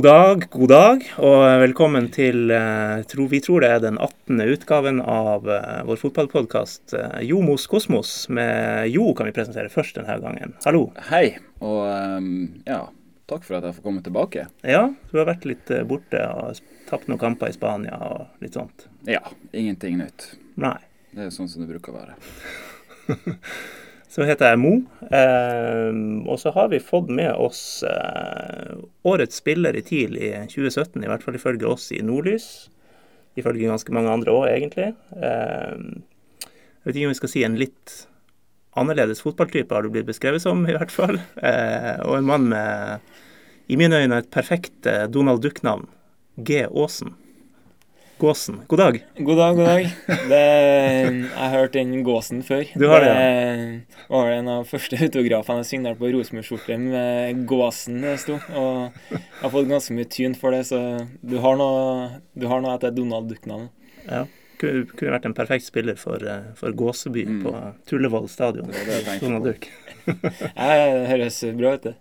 God dag, god dag, og velkommen til eh, tro, Vi tror det er den 18. utgaven av eh, vår fotballpodkast eh, Jomos Kosmos. Med Jo kan vi presentere først denne gangen. Hallo. Hei, og ehm, ja, takk for at jeg får komme tilbake. Ja, du har vært litt borte og tapt noen kamper i Spania og litt sånt. Ja, ingenting nytt. Nei. Det er sånn som det bruker å være. Så heter jeg Mo, eh, og så har vi fått med oss eh, årets spiller i TIL i 2017, i hvert fall ifølge oss i Nordlys. Ifølge ganske mange andre òg, egentlig. Eh, jeg vet ikke om vi skal si en litt annerledes fotballtype, har du blitt beskrevet som, i hvert fall. Eh, og en mann med, i mine øyne, et perfekt eh, Donald Duck-navn. G. Aasen. Gåsen. God dag. God dag, god dag. Det, jeg har hørt den gåsen før. Du har det, ja. Det var en av første autografene jeg signerte på Rosenborg-skjorte med 'Gåsen' det sto. Og jeg har fått ganske mye tyn for det, så du har noe, du har noe etter Donald Duck-navnet. Ja. Kunne, kunne vært en perfekt spiller for, for Gåseby Mm. på Tullevoll stadion. Det var det Donald. Duck. Ja, Det høres bra ut, det.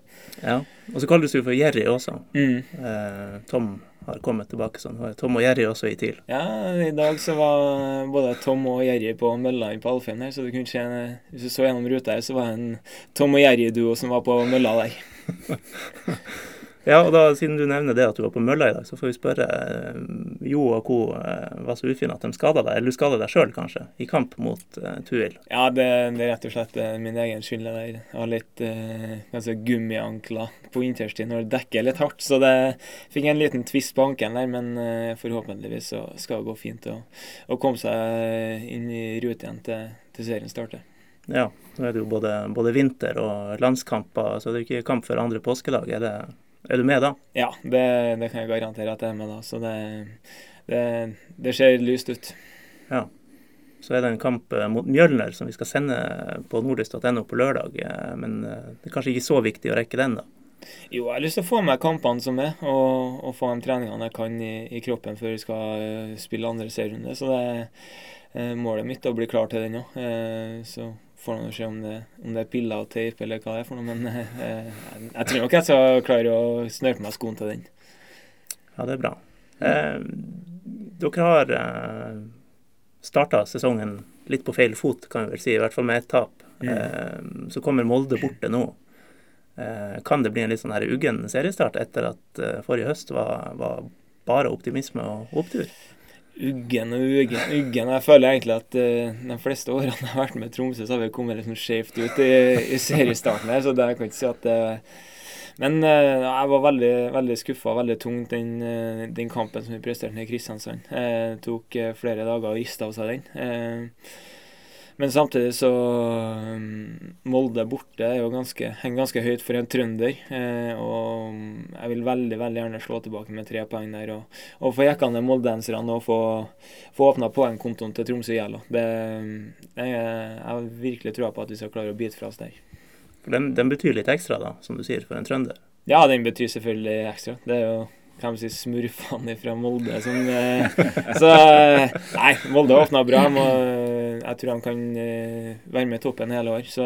Ja. Og så kalles du for Jerry også. Mm. Eh, Tom har kommet tilbake sånn. Tom og Jerry også i TIL. Ja, i dag så var både Tom og Jerry på mølla inn på Alfheim her, så du kunne se Hvis du så gjennom ruta her, så var det en Tom og Jerry-duo som var på mølla der. Ja, og da, siden du nevner det at du var på mølla i dag, så får vi spørre eh, Jo og co. Eh, var så ufine at de skada deg, eller du skada deg sjøl kanskje, i kamp mot eh, Tuil. Ja, det, det er rett og slett min egen skyld. Jeg har litt eh, ganske gummiankler på vinterstid når det dekker litt hardt. Så det fikk en liten tvist på ankelen der, men eh, forhåpentligvis så skal det gå fint å, å komme seg inn i rute igjen til, til serien starter. Ja, nå er det jo både, både vinter og landskamper, så det er jo ikke kamp før andre påskedag. Er, det, er du med da? Ja, det, det kan jeg garantere at jeg er med da. Så det, det, det ser lyst ut. Ja. Så er det en kamp eh, mot Mjølner som vi skal sende på nordlys.no på lørdag. eh, Men eh, det er kanskje ikke så viktig å rekke den, da. Jo, jeg har lyst til å få med kampene som er, og, og få de treningene jeg kan i, i kroppen før jeg skal spille andre serierunde. Så det er målet mitt å bli klar til den òg. Så får jo se om det, om det er piller og teip eller hva det er for noe. Men eh, jeg, jeg tror nok jeg skal klare å snøre på meg skoen til den. Ja, det er bra. Eh, dere har eh, starta sesongen litt på feil fot, kan vi vel si, i hvert fall med ett tap. Mm. Eh, så kommer Molde borte nå. Eh, kan det bli en litt sånn her uggen seriestart etter at eh, forrige høst var, var bare optimisme og opptur? Uggen og uggen. uggen. Jeg føler egentlig at uh, de fleste årene jeg har vært med Tromsø, så har vi kommet liksom skjevt ut i, i seriestarten her, så det jeg kan ikke si at det Men uh, jeg var veldig, veldig skuffa, veldig tungt, den, eh, den kampen som vi presterte i Kristiansand. Det tok flere dager å riste av seg den. Men samtidig så um, Molde borte er jo ganske, henger ganske høyt for en trønder. Eh, og jeg vil veldig veldig gjerne slå tilbake med tre poeng der. Og, og få jekka ned moldenserne og få, få åpna poengkontoen til Tromsø IL. Det, det, jeg har virkelig trua på at vi skal klare å bite fra oss der. Den, den betyr litt ekstra, da, som du sier, for en trønder. Ja, den betyr selvfølgelig ekstra. Det er jo kan vi si smurfene fra Molde som eh, Så eh, Nei, Molde åpna bra. Må, jeg tror de kan eh, være med i toppen hele år. Så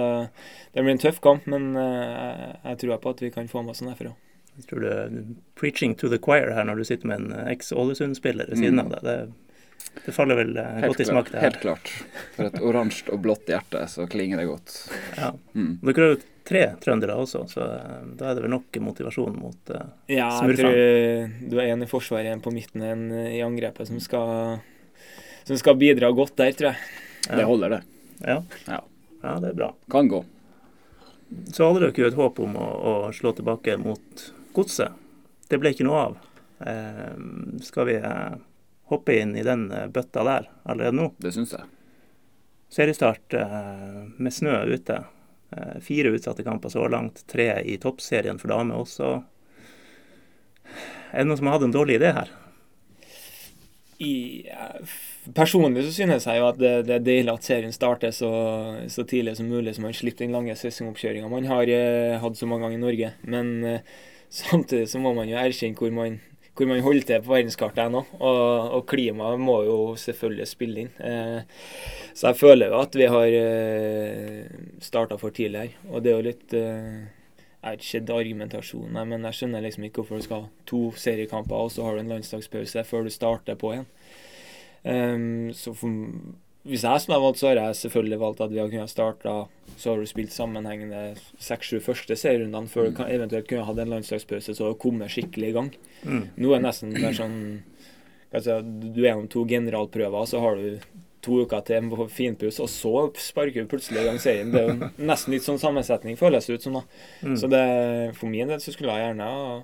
det blir en tøff kamp, men eh, jeg, jeg tror på at vi kan få med oss en derfra. Jeg tror du er preaching to the choir her når du sitter med en eh, eks-Ålesund-spiller ved siden Mm. av deg. Det, det faller vel Helt godt i smak, det her. helt klart. For et oransje og blått hjerte, så klinger det godt. Ja. Mm. Dere er jo tre trøndere også, så da er det vel nok motivasjon mot uh, Ja, jeg Smurfene. tror du er en i forsvaret, en på midten, en i angrepet som skal, som skal bidra godt der, tror jeg. Ja. Det holder, det. Ja. Ja. ja, det er bra. Kan gå. Så hadde dere jo et håp om å, å slå tilbake mot godset. Det ble ikke noe av. Eh, skal vi eh, hoppe inn i den eh, bøtta der allerede nå? Det syns jeg. Seriestart eh, med snø ute. Eh, fire utsatte kamper så langt. Tre i toppserien for damer også. Er det noen som har hatt en dårlig idé her? I, eh, personlig så synes jeg jo at det, det er deilig at serien starter så, så tidlig som mulig, så man slipper den lange sesongoppkjøringa man har eh, hatt så mange ganger i Norge. Men eh, samtidig så må man jo erkjenne hvor man, hvor man holder til på verdenskartet ennå. Og, og klimaet må jo selvfølgelig spille inn. Eh, så jeg føler jo at vi har eh, starta for tidlig her. Og det er jo litt eh, Jeg har ikke argumentasjonen, nei, men jeg skjønner liksom ikke hvorfor du skal ha to seriekamper, og så har du en landslagspause før du starter på igjen. Um, så for, hvis jeg skulle ha valgt, så har jeg selvfølgelig valgt at vi har kunnet starta Så har du spilt sammenhengende seks-sju første serierundene før du kan, eventuelt kunne hatt en landslagspause, så har du kommet skikkelig i gang. Mm. Nå er det nesten det er sånn altså, Du er gjennom to generalprøver, så har du to uker til en finpuss, og så sparker du plutselig i gang serien. Det er jo nesten litt sånn sammensetning, føles det ut som. da. Mm. Så det, for min del så skulle jeg gjerne ha,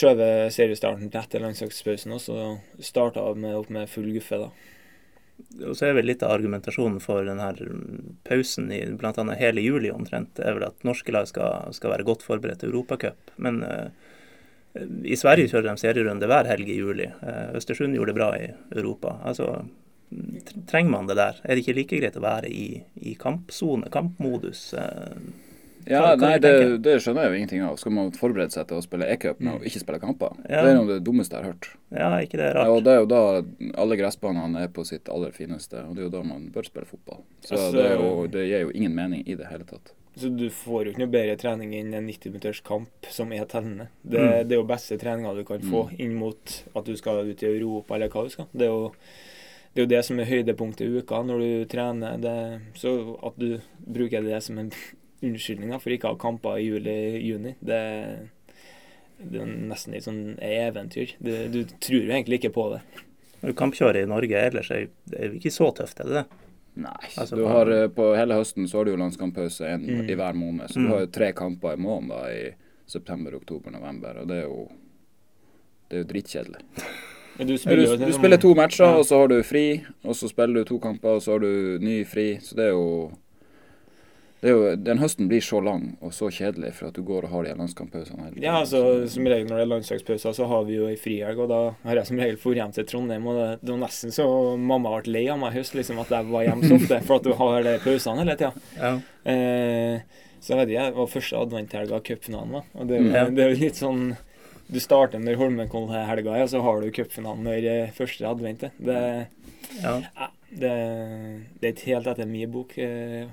skjøvet seriestarten til etter landslagspausen, og så starta med, opp med full guffe, da. Og så er vel litt av argumentasjonen for den her pausen i bl.a. hele juli omtrent, er vel at norske lag skal, skal være godt forberedt til Europacup. Men eh, i Sverige kjører de serierunde hver helg i juli. Eh, Østersund gjorde det bra i Europa. Altså, trenger man det der? Er det ikke like greit å være i, i kampsone, kampmodus? Eh, Ja, Hva- hva nei, det, det skjønner jeg jo ingenting av. Skal man forberede seg til å spille e-cup med å ikke spille kamper? Ja. Det er noe av det dummeste jeg har hørt. ja, ikke det er Ja, og det er jo da alle gressbanene er på sitt aller fineste, og det er jo da man bør spille fotball. Så Altså- det, er jo, det gir jo ingen mening i det hele tatt. Så du får jo ikke noe bedre trening enn en 90 minutters kamp som er tellende. Det, Mm. det er jo beste treninga du kan få inn mot at du skal ut i Europa eller hva du skal. Det er jo det, er jo det som er høydepunktet i uka når du trener. Det, så at du bruker det som en unnskyldning for ikke å ha kamper i juli-juni, det, det er nesten litt sånn eventyr. Det, du tror jo egentlig ikke på det. Kampkjøret i Norge ellers er det jo ikke så tøft, er det det? Nei. Altså, du har, eh, på hele høsten så har du jo landskamppause en Mm. i hver måned, så Mm. du har jo tre kamper i måneden da, i september, oktober, november, og det er jo det er jo dritkjedelig. Men du spiller du, du spiller to matcher, Ja. og så har du fri, og så spiller du to kamper, og så har du ny fri, så det er jo det er jo, Den høsten blir så lang og så kjedelig for at du går og har de landskamppausene. Ja, altså som regel når det er landslagspauser, så har vi jo ei frihelg, og da har jeg som regel dratt hjem til Trondheim. Og det, det var nesten så mamma ble lei av meg i høst, liksom, at jeg var hjemme så ofte, for at du har de pausene hele tida. Ja. Eh, så jeg vet ikke, det var første adventhelga cupfinalen, da. Og det, mm. det, det er jo litt sånn Du starter når Holmenkollen-helga er, og så har du cupfinalen når eh, første advent er. Det, ja. ja, det, det er ikke helt etter min bok, eh,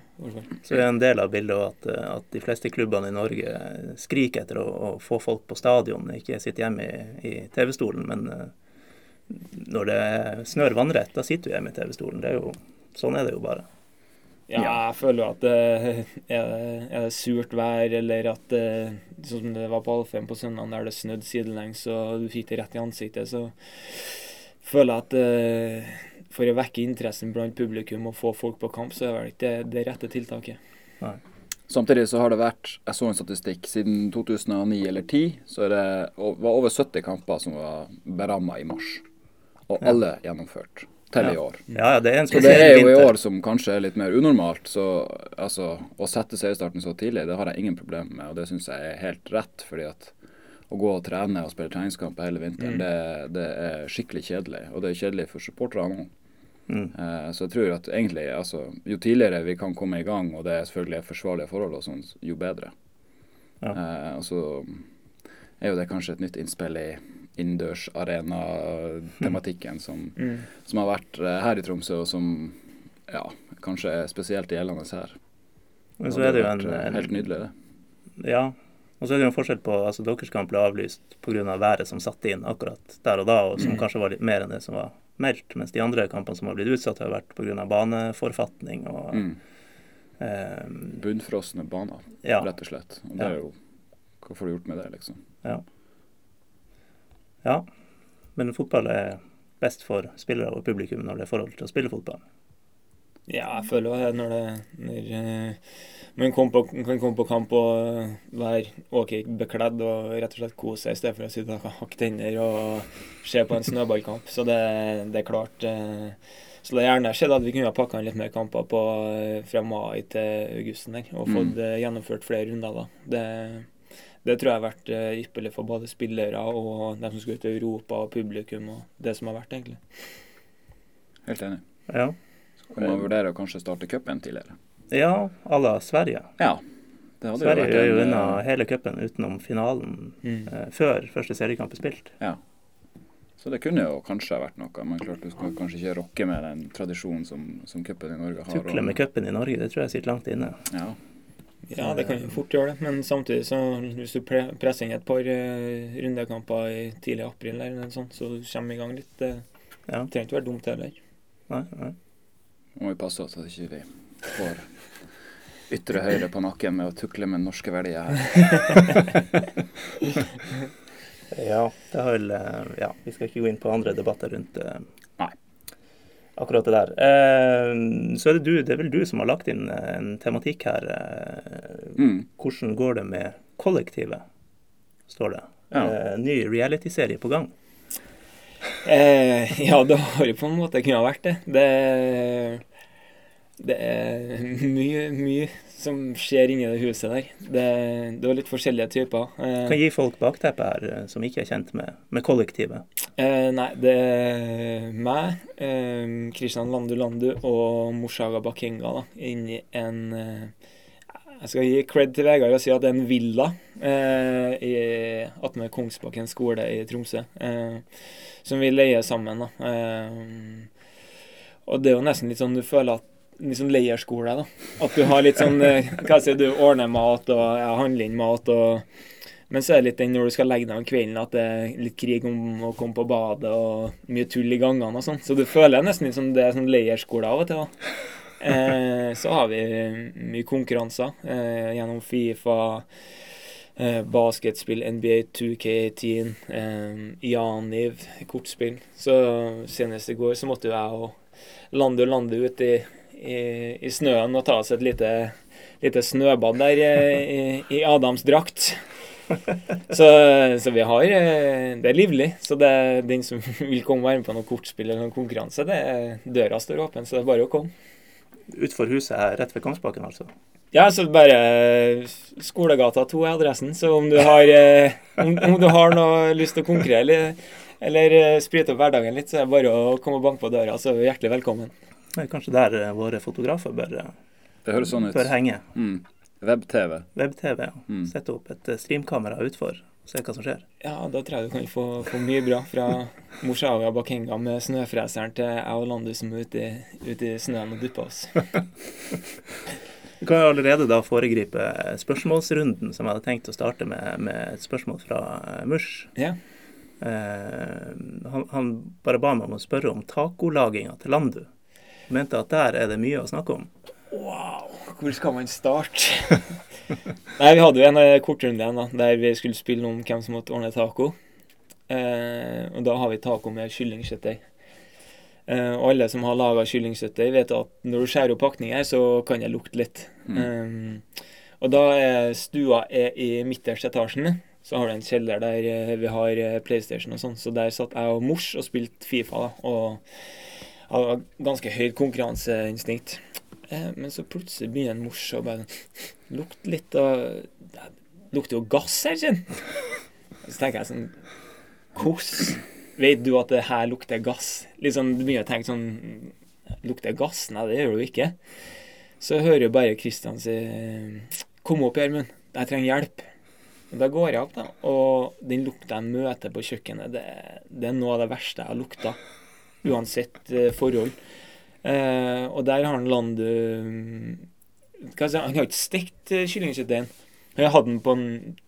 så det er en del av bildet at, eh, at de fleste klubbene i Norge skriker etter å, å få folk på stadion, ikke sitte hjemme i, i TV-stolen. Men eh, når det snør vannrett, da sitter du hjemme i TV-stolen. Sånn er det jo bare. Ja, jeg føler jo at det er, det, er det surt vær, eller at det, Sånn som det var på Alfheim på søndag, der det snødde sidelengs og du fikk det rett i ansiktet, så føler jeg at eh, for å vekke interessen blant publikum og få folk på kamp, så er vel ikke det det rette tiltaket. Samtidig så har det vært Jeg så en statistikk. Siden 2009 eller 2010 så er det, var over 70 kamper som var beramma i mars. Og Ja. alle gjennomført til i år. Ja, ja, det er en Så det er jo i år som kanskje er litt mer unormalt. Så altså, å sette seriestarten så tidlig, det har jeg ingen problemer med. Og det syns jeg er helt rett. fordi at å gå og trene og spille treningskamp hele vinteren, Mm. det, det er skikkelig kjedelig. Og det er kjedelig for supporterne òg. Mm. Uh, Så jeg tror at egentlig, altså, jo tidligere vi kan komme i gang, og det er selvfølgelig forsvarlige forhold, og sånn, jo bedre. Ja. Uh, og så er jo det kanskje et nytt innspill i innendørsarenatematikken som, Mm. som har vært eh, her i Tromsø, og som ja, kanskje er spesielt gjeldende her. Men så er det jo en, eh, en Helt nydelig, det. Ja. Og så er det jo en forskjell på altså Deres kamp ble avlyst pga. Av været som satte inn akkurat der og da, og som Mm. kanskje var litt mer enn det som var meldt. Mens de andre kampene som har blitt utsatt, har vært pga. baneforfatning og Mm. eh, Bunnfrosne baner, Ja. rett og slett. Og det er jo Hva får du gjort med det, liksom? Ja. Men fotball er best for spillere og publikum når det er forhold til å spille fotball. Ja, jeg føler det når det når, eh, man kom på, kan komme på kamp og eh, være ok bekledd og rett og slett kose seg i stedet for å sitte og hakke tenner og se på en snøballkamp. Så det, det er klart eh, Så det er gjerne skjedd at vi kunne ha pakka inn litt mer kamper på, fra mai til augusten der, og fått Mm. gjennomført flere runder da. Det, det tror jeg har vært eh, ypperlig for både spillere og dem som skal ut i Europa, og publikum og det som har vært, egentlig. Helt enig. Ja. Kan man vurdere å kanskje starte cupen tidligere? Ja, à la Sverige. Ja. Det hadde Sverige jo gjør jo en, unna eh, hele cupen utenom finalen Mm. eh, før første seriekamp er spilt. Ja. Så det kunne jo kanskje ha vært noe, men klart du skal kanskje ikke rokke med den tradisjonen som, som cupen i Norge har. Tukle med cupen i Norge, det tror jeg sitter langt inne. Ja. Ja, det kan jo fort gjøre det, men samtidig så hvis du presser inn et par uh, rundekamper i tidlig april, eller noe sånt, så kommer vi i gang litt. Det Ja. trenger ikke være dumt heller. Nei, nei. Må vi passe oss at ikke vi får ytre høyre på nakken med å tukle med norske verdier her. Ja, det har vel eh, Ja, vi skal ikke gå inn på andre debatter rundt eh, Nei. Akkurat det der. Eh, Så er det du, det er vel du som har lagt inn eh, en tematikk her. eh, Mm. Hvordan går det med kollektivet, står det. Ja. Eh, Ny realityserie på gang. Eh, ja, det har jo på en måte kunnet vært det. Det, det er mye, mye som skjer inni det huset der. Det, det var litt forskjellige typer. Eh, Kan gi folk bakteppet her eh, som ikke er kjent med, med kollektivet. Eh, nei, det er meg, eh, Kristian Landu Landu og Morsaga Bakenga da, inni en eh, Jeg skal gi cred til Vegard og si at det er en villa eh, attmed Kongsbakken skole i Tromsø, eh, som vi leier sammen. da. Eh, og det er jo nesten litt sånn du føler at sånn leierskole, da. At du har litt sånn eh, Hva sier du, ordner mat og ja, handler inn mat og men så er det litt den når du skal legge deg om kvelden, at det er litt krig om å komme på badet og mye tull i gangene og sånn. Så du føler nesten litt som det er sånn leirskole av og til. da. Eh, så har vi mye konkurranser eh, gjennom Fifa, eh, basketspill, NBA 2K10, eh, Janiv, kortspill. Så senest i går så måtte jo jeg og lande og lande ut i, i, i snøen og ta oss et lite, lite snøbad der eh, i, i Adams drakt. Så, så vi har eh, Det er livlig. Så det er den som vil komme og være med på noe kortspill eller noen konkurranse, det er, døra står åpen, så det er bare å komme. Utfor huset her rett ved Kongsbakken, altså. Ja, så bare Skolegata 2 er adressen, så om du har, eh, om, om du har noe lyst til å konkurrere eller, eller eh, sprite opp hverdagen litt, så er det bare å komme og banke på døra, så er du hjertelig velkommen. Det er kanskje der eh, våre fotografer bør, eh, Det høres sånn ut. bør henge. Mm. Web-TV. Web-TV. ja. Mm. Sette opp et eh, streamkamera utfor og se hva som skjer. Ja, da tror jeg du kan få, få mye bra fra Morsaga Bakenga med snøfreseren til jeg og Landu som er ute, i- ute i snøen og dupper oss. Vi kan jo allerede da foregripe spørsmålsrunden, som jeg hadde tenkt å starte med, med et spørsmål fra Mush. Yeah. Eh, han, han bare ba meg om å spørre om tacolaginga til Landu. Mente at der er det mye å snakke om. Wow, hvor skal man starte? Nei, vi hadde jo en eh, kortrunde igjen da, der vi skulle spille om hvem som måtte ordne taco. Eh, og da har vi taco med kyllingkjøttdeig. Eh, og alle som har laga kyllingkjøttdeig, vet at når du skjærer opp pakninger, så kan det lukte litt. Eh, og da er stua er i midterste etasjen. Så har du en kjeller der eh, vi har eh, PlayStation og sånn. Så der satt jeg og mors og spilte Fifa. da, og hadde ganske høyt konkurranseinstinkt. Eh, men så plutselig begynner en mors å bare lukte litt av Det lukter jo gass her, kjenn. Så tenker jeg sånn Hvordan vet du at det her lukter gass? Liksom, Du begynner å tenke sånn Lukter gass? Nei, det gjør du ikke. Så hører jo bare Kristian si Kom opp, Gjermund. Jeg trenger hjelp. Da går jeg opp, da, og den lukta jeg møter på kjøkkenet, det, det er noe av det verste jeg har lukta. Uansett eh, forhold. Eh, og der har han Landu hva skal jeg si, Han har ikke stekt uh, kyllingkjøttdeigen. Han hadde den på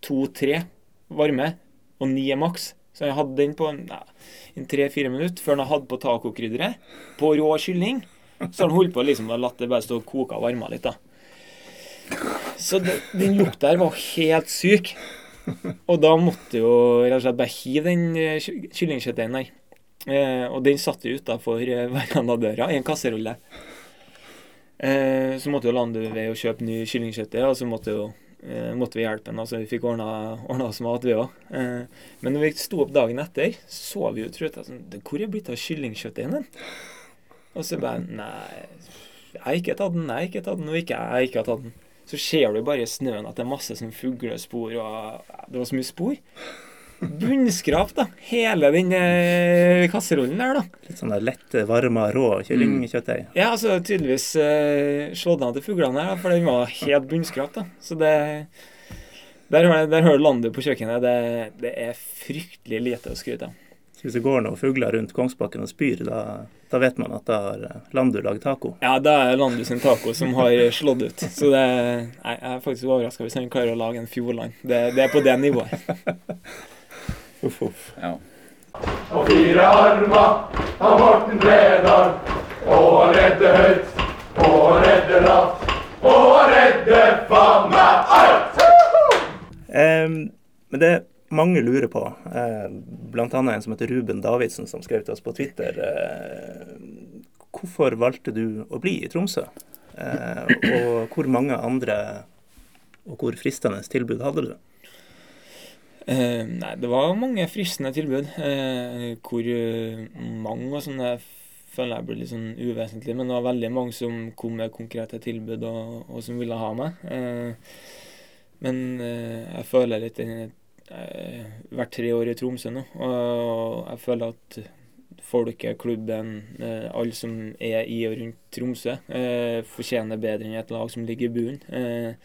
to-tre varme, og ni er maks. Så han hadde den på tre-fire minutter før han hadde på tacokrydderet. På rå kylling. Så har han holdt på liksom og latt det bare stå og koke og varme litt. da. Så det, den lukta her var helt syk. Og da måtte jo rett og slett bare hive den eh, kyllingkjøttdeigen der. Eh, og den satt jo utafor eh, verandadøra i en kasserolle. Eh, så måtte jo ved å kjøpe ny kyllingkjøttdeig, og så måtte, jo, eh, måtte vi hjelpe ham. Altså, vi fikk ordna, ordna oss mat, vi òg. Eh, men når vi sto opp dagen etter, så vi jo truta sånn Hvor er det blitt av kyllingkjøttdeigen din? Og så bare Nei, jeg har ikke tatt den, jeg har ikke tatt den, og ikke jeg har ikke tatt den. Så ser du bare i snøen at det er masse sånn fuglespor, og det var så mye spor. Bunnskrap, da. Hele den eh, kasserollen der, da. Litt sånn der lette, varma, rå kyllingkjøttdeig. Ja, altså tydeligvis eh, slått av til fuglene her, da, for den var helt bunnskrap. da. Så det Der, der hører du landet på kjøkkenet. Det, det er fryktelig lite å skryte av. Så hvis det går noen fugler rundt Kongsbakken og spyr, da, da vet man at da har eh, Landu lagd taco. Ja, det er Landu sin taco som har slått ut. Så det, jeg er faktisk overraska hvis han klarer å lage en Fjordland. Det, det er på det nivået. Uff, uff. Ja. Og fire armer av Morten Bredal. Og han redder høyt, og han redder lavt, og han redder faen meg alt! Em, men det mange lurer på, eh, bl.a. en som heter Ruben Davidsen, som skrev til oss på Twitter eh, Hvorfor valgte du å bli i Tromsø? Eh, og hvor mange andre og hvor fristende tilbud hadde du? Eh, nei, det var mange fristende tilbud. Eh, hvor eh, mange og sånne føler jeg blir litt sånn uvesentlig, men det var veldig mange som kom med konkrete tilbud og, og som ville ha meg. Eh, men eh, jeg føler litt jeg har Vært tre år i Tromsø nå, og jeg føler at folket, klubben, eh, alle som er i og rundt Tromsø, eh, fortjener bedre enn et lag som ligger i bunnen.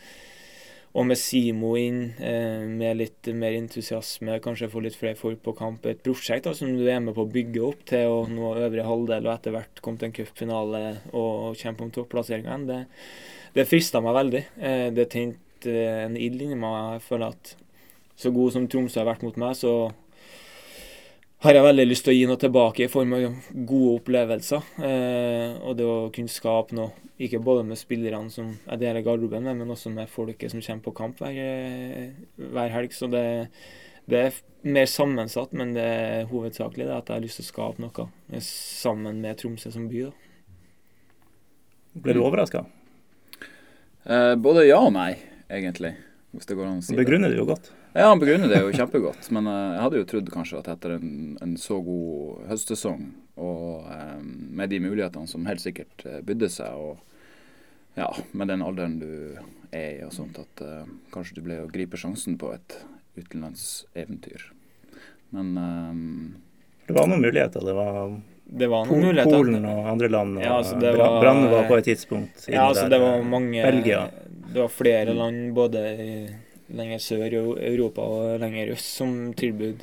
Eh, og med Simo inn, eh, med litt mer entusiasme, kanskje få litt flere folk på kamp. Et prosjekt da, som du er med på å bygge opp til å nå øvre halvdel, og etter hvert komme til en cupfinale og kjempe om topplasseringen, Det, det frista meg veldig. Eh, det tente en ild inni meg. Jeg føler at så god som Tromsø har vært mot meg, så har jeg veldig lyst til å gi noe tilbake i form av gode opplevelser. Eh, og det å kunne skape noe, ikke både med spillerne som jeg deler garderoben med, men også med folket som kommer på kamp hver, eh, hver helg. Så det, det er mer sammensatt, men det er hovedsakelig det at jeg har lyst til å skape noe sammen med Tromsø som by. da. Ble du overraska? Eh, både ja og nei, egentlig. Hvis det går an å si Begrunner det. begrunner du jo godt. Ja, han begrunner det jo kjempegodt. Men eh, jeg hadde jo trodd kanskje at etter en, en så god høstsesong, og eh, med de mulighetene som helt sikkert eh, bydde seg, og ja, med den alderen du er i og sånt, at eh, kanskje du ble å gripe sjansen på et utenlandseventyr. Men eh, Det var noen muligheter. Det var Det var noen muligheter. Polen og andre land. Og Ja, altså, var- Brann var på et tidspunkt inne Ja, altså der, det var mange Belgia. Det var flere land både i- lenger sør i Europa og lenger øst som tilbød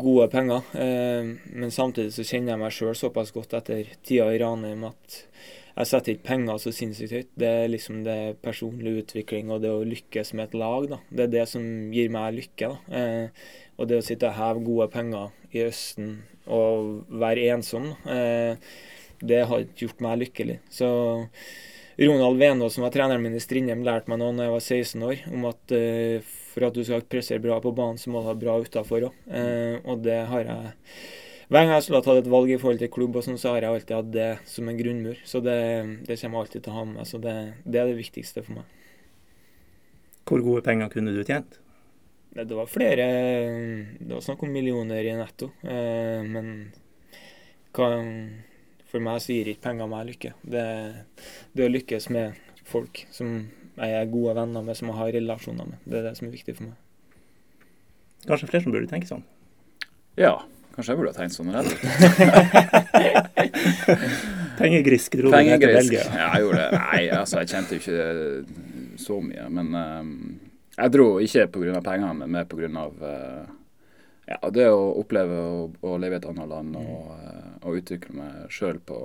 gode penger. Eh, men samtidig så kjenner jeg meg sjøl såpass godt etter tida i Ranheim at jeg setter ikke penger så sinnssykt høyt. Det er liksom det personlig utvikling og det å lykkes med et lag. da. Det er det som gir meg lykke. da. Eh, og det å sitte og heve gode penger i Østen og være ensom, eh, det har ikke gjort meg lykkelig. Så Ronald Venås, som var treneren min i Strindheim, lærte meg nå da jeg var 16 år, om at uh, for at du skal pressere bra på banen, så må du ha bra utafor òg. Uh, og det har jeg Hver gang jeg skulle ha tatt et valg i forhold til klubb, og sånn, så har jeg alltid hatt det som en grunnmur. Så det, det kommer jeg alltid til å ha med meg. Så det, det er det viktigste for meg. Hvor gode penger kunne du tjent? Det det var flere Det var snakk om millioner i netto. Eh, men hva, for meg så gir ikke penger meg lykke. Det, det å lykkes med folk som jeg er gode venner med, som jeg har relasjoner med, det er det som er viktig for meg. Kanskje flere som burde tenke sånn? ja, kanskje jeg burde ha tenkt sånn redd. Pengegrisk dro du ned til Belgia. Ja, jeg gjorde det. Nei, altså, jeg kjente jo ikke så mye. Men eh, jeg dro ikke pga. pengene, men mer pga. Uh, ja, det å oppleve å, å leve i et annet land og, eh, og utvikle meg sjøl på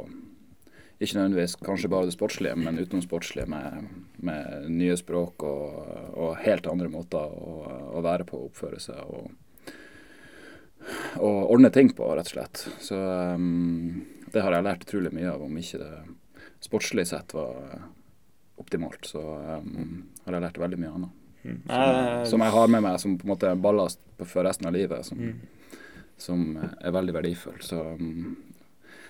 ikke nødvendigvis kanskje bare det sportslige, men utenom sportslige med, med nye språk og, og helt andre måter å, å være på oppføre seg og, og ordne ting på, rett og slett. Så um, det har jeg lært utrolig mye av, om ikke det sportslig sett var optimalt, så um, har jeg lært veldig mye annet. Som, Jeg- som jeg har med meg som på en måte ballast for resten av livet, som, Mm. som er veldig verdifull. Så um,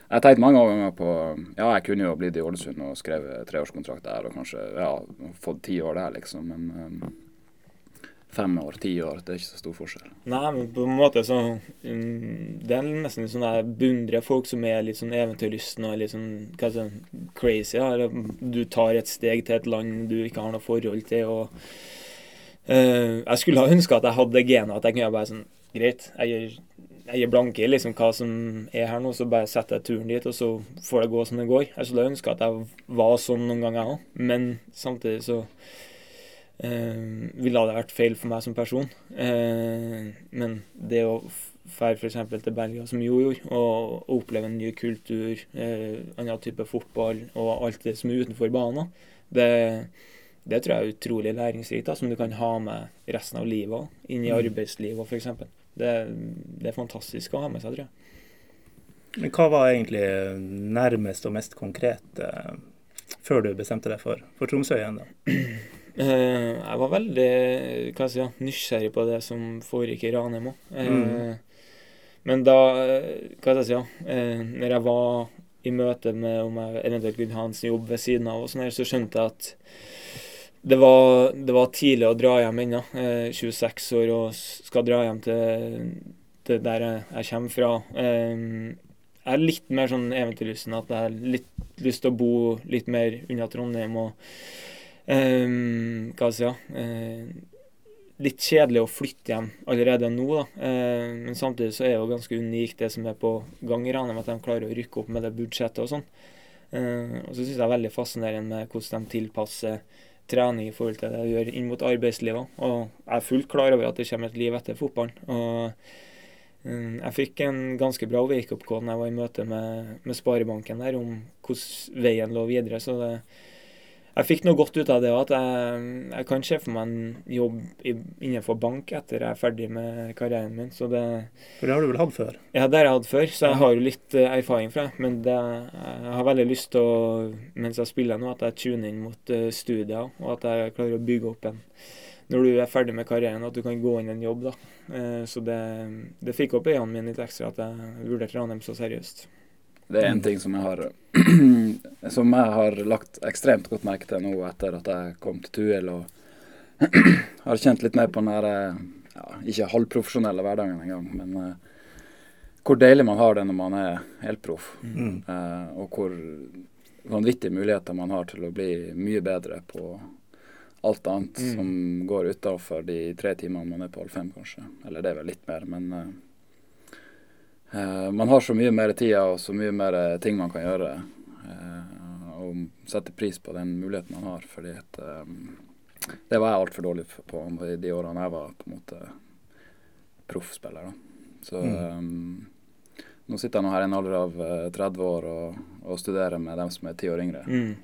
jeg tenkte mange ganger på Ja, jeg kunne jo blitt i Ålesund og skrevet treårskontrakt der, og kanskje ja, fått ti år der, liksom. Men um, fem år, ti år, det er ikke så stor forskjell. Nei, men på en måte så um, Det er nesten litt sånn jeg beundrer folk som er litt sånn eventyrlystne og litt sånn hva jeg crazy. Ja. Du tar et steg til et land du ikke har noe forhold til. og uh, Jeg skulle ha ønska at jeg hadde det genet at jeg kunne bare sånn Greit, jeg gir, jeg gir blanke i liksom hva som er her nå, så bare setter jeg turen dit, og så får det gå som det går. Jeg skulle ønske at jeg var sånn noen ganger, òg, men samtidig så eh, ville det vært feil for meg som person. Eh, men det å dra f.eks. til Belgia, som Jo gjorde, og, og opplever en ny kultur, eh, annen type fotball og alt det som er utenfor banen, det, det tror jeg er utrolig læringsrikt, da, som du kan ha med resten av livet òg, inn i Mm. arbeidslivet f.eks. Det, det er fantastisk å ha med seg, tror jeg. Men hva var egentlig nærmest og mest konkret eh, før du bestemte deg for, for Tromsø igjen? da? Eh, jeg var veldig hva jeg si, nysgjerrig på det som foregikk i Ranheim òg. Eh, Mm. Men da, eh, hva skal jeg si, ja, når jeg var i møte med om jeg eventuelt kunne ha en jobb ved siden av, og sånn her, så skjønte jeg at det var, det var tidlig å dra hjem ennå. Eh, 26 år og skal dra hjem til, til der jeg, jeg kommer fra. Eh, jeg er litt mer sånn eventyrlysten, at jeg har litt lyst til å bo litt mer unna Trondheim. og Ehm, hva skal jeg si, ja. eh, litt kjedelig å flytte hjem allerede nå, da. Eh, men samtidig så er det jo ganske unikt det som er på gang i Ranheim, at de klarer å rykke opp med det budsjettet og sånn. Eh, og så syns jeg det er veldig fascinerende med hvordan de tilpasser trening i forhold til det du gjør inn mot arbeidslivet. Og jeg er fullt klar over at det kommer et liv etter fotballen. og eh, jeg fikk en ganske bra wake-up-call når jeg var i møte med, med Sparebanken der om hvordan veien lå videre. så det jeg fikk noe godt ut av det òg, at jeg, jeg kan se for meg en jobb i, innenfor bank etter jeg er ferdig med karrieren min. Så det For det har du vel hatt før? Ja, det har jeg hatt før, så jeg har jo litt eh, erfaring fra det. Men det, jeg har veldig lyst til å, mens jeg spiller nå, at jeg tuner inn mot eh, studier, og at jeg klarer å bygge opp en Når du er ferdig med karrieren, at du kan gå inn i en jobb, da. Eh, så det, det fikk opp øynene mine litt ekstra at jeg vurderte Ranheim så seriøst. Det er en ting som jeg har Som jeg har lagt ekstremt godt merke til nå etter at jeg kom til Tuil og har kjent litt mer på den eh, ja, Ikke halvprofesjonelle hverdagen engang, men eh, hvor deilig man har det når man er helproff. Mm. Uh, og hvor vanvittige muligheter man har til å bli mye bedre på alt annet Mm. som går utafor de tre timene man er på Alfheim, kanskje. Eller det er vel litt mer, men eh, man har så mye mer tid og så mye mer eh, ting man kan gjøre. eh, og sette pris på den muligheten man har, fordi at eh, Det var jeg altfor dårlig på i de årene jeg var på en måte proffspiller. Så Mm. um, nå sitter jeg nå her i en alder av eh, 30 år og, og studerer med dem som er ti år yngre. Mm.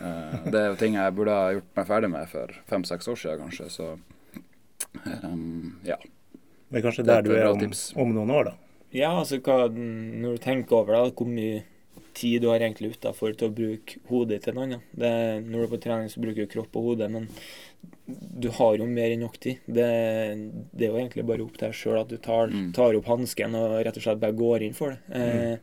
uh, det er jo ting jeg burde ha gjort meg ferdig med for fem-seks år siden, kanskje. Så um, ja. Er kanskje er der du er om, om noen år, da. Ja, altså hva, når du tenker over det, hvor mye tid du har egentlig utafor til å bruke hodet til noe annet. Det, når du er på trening, så bruker du kropp og hode, men du har jo mer enn nok tid. Det, det er jo egentlig bare opp til deg sjøl at du tar, Mm. tar opp hansken og rett og slett bare går inn for det. Eh,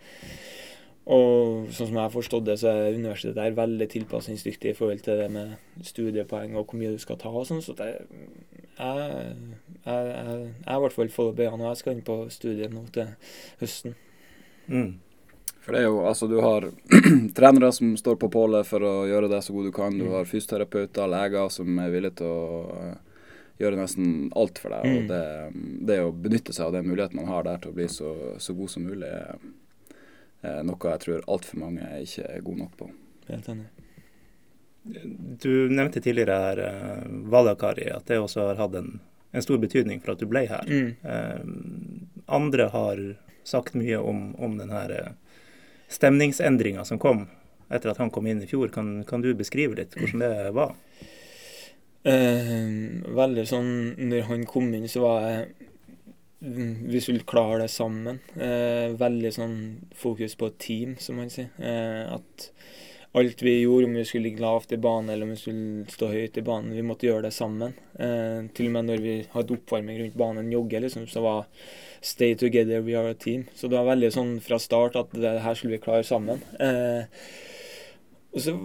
og sånn som jeg har forstått det, så er universitetet her veldig tilpasningsdyktig i forhold til det med studiepoeng og hvor mye du skal ta og sånn. Så det, jeg, jeg, jeg, jeg har i hvert fall fått opp øynene, og jeg skal inn på studiet nå til høsten. Mm. For det er jo, altså du har trenere som står på pålet for å gjøre det så god du kan. Du har fysioterapeuter, leger som er villige til å eh, gjøre nesten alt for deg. Og Mm. det, det å benytte seg av den muligheten man har der til å bli så, så god som mulig, er er noe jeg tror altfor mange ikke er gode nok på. Helt enig. Du nevnte tidligere her Valakari, at det også har hatt en, en stor betydning for at du ble her. Mm. Eh, andre har sagt mye om, om den her uh, stemningsendringa som kom etter at han kom inn i fjor. Kan, kan du beskrive litt hvordan det var? Eh, veldig sånn Når han kom inn, så var jeg Vi skulle klare det sammen. Eh, veldig sånn fokus på team, som man sier. Eh, at alt vi gjorde, om vi skulle ligge lavt i banen eller om vi skulle stå høyt i banen, vi måtte gjøre det sammen. Eh, til og med når vi hadde oppvarming rundt banen, jogge, liksom, så var Stay together, we are a team. Så det var veldig sånn fra start at det her skulle vi klare sammen. Eh, og så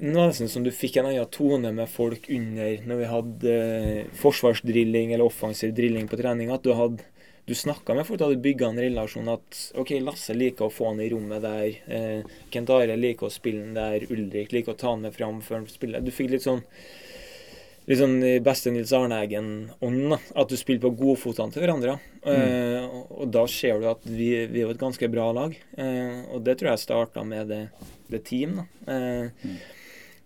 nesten som du fikk en annen tone med folk under når vi hadde eh, forsvarsdrilling eller offensiv drilling på trening. At du hadde du snakka med folk, du hadde bygga en relasjon. At OK, Lasse liker å få han i rommet der. Eh, Kent Are liker å spille han der. Ulrik liker å ta han med fram før han spiller. Du fikk litt sånn litt sånn i beste Nils Arne-Eggen-ånd. da, At du spiller på godfotene til hverandre. Eh, og, og da ser du at vi, vi er jo et ganske bra lag. Eh, og det tror jeg starta med det, det team. da. Eh,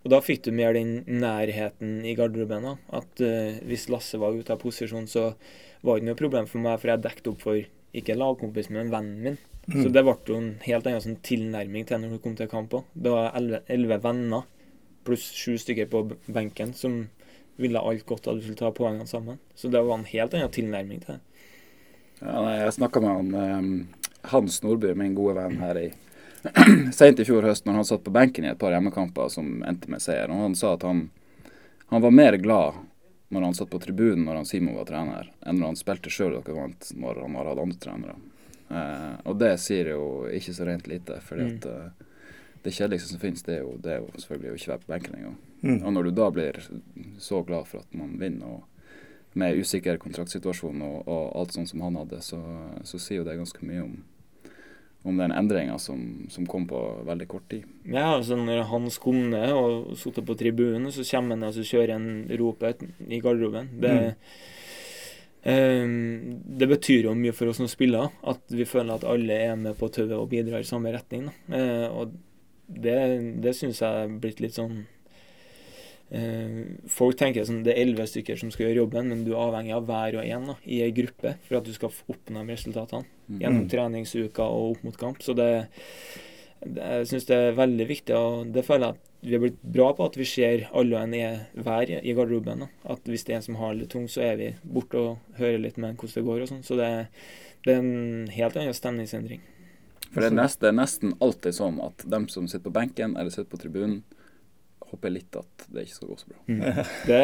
Og da fikk du mer den nærheten i garderoben. da, At eh, hvis Lasse var ute av posisjon, så var ikke noe problem for meg, for jeg dekket opp for ikke lagkompis, men vennen min. Mm. Så det ble jo en helt annen sånn tilnærming til når hun kom til kamp òg. Det var elleve- venner pluss sju stykker på benken som ville alt godt at du skulle ta poengene sammen. Så det var en helt annen tilnærming til det. Ja, jeg snakka med han eh, Hans Nordby, min gode venn her i sent i fjor høst, når han satt på benken i et par hjemmekamper som endte med seier. Og han sa at han, han var mer glad når han satt på tribunen når han Simon var trener, enn når han spilte sjøl dere vant når han har hatt andre trenere. Eh, og det sier jo ikke så rent lite, fordi Mm. at eh, det kjedeligste som finnes, det er jo, det er jo selvfølgelig å ikke være på benken engang. Mm. Og når du da blir så glad for at man vinner, og med usikker kontraktsituasjon og, og alt sånt som han hadde, så, så sier jo det ganske mye om, om den endringa som, som kom på veldig kort tid. Ja, altså når Hans kom ned og satt på tribunen, så kommer han og så kjører en ropet i garderoben. Det, ehm, det betyr jo mye for oss som spillere at vi føler at alle er med på tauet og bidrar i samme retning. Eh, og det, det syns jeg er blitt litt sånn eh, Folk tenker sånn det er elleve stykker som skal gjøre jobben, men du er avhengig av hver og en da, i ei gruppe for at du skal oppnå resultatene gjennom Mm. treningsuka og opp mot kamp. Så det, det jeg syns det er veldig viktig, og det føler jeg at vi har blitt bra på at vi ser alle og en er hver i garderoben. Da. At hvis det er en som har det litt tungt, så er vi borte og hører litt med hvordan det går og sånn. Så det, det er en helt annen stemningsendring. For det er, det er nesten alltid sånn at dem som sitter på benken eller sitter på tribunen, håper litt at det ikke skal gå så bra. Det,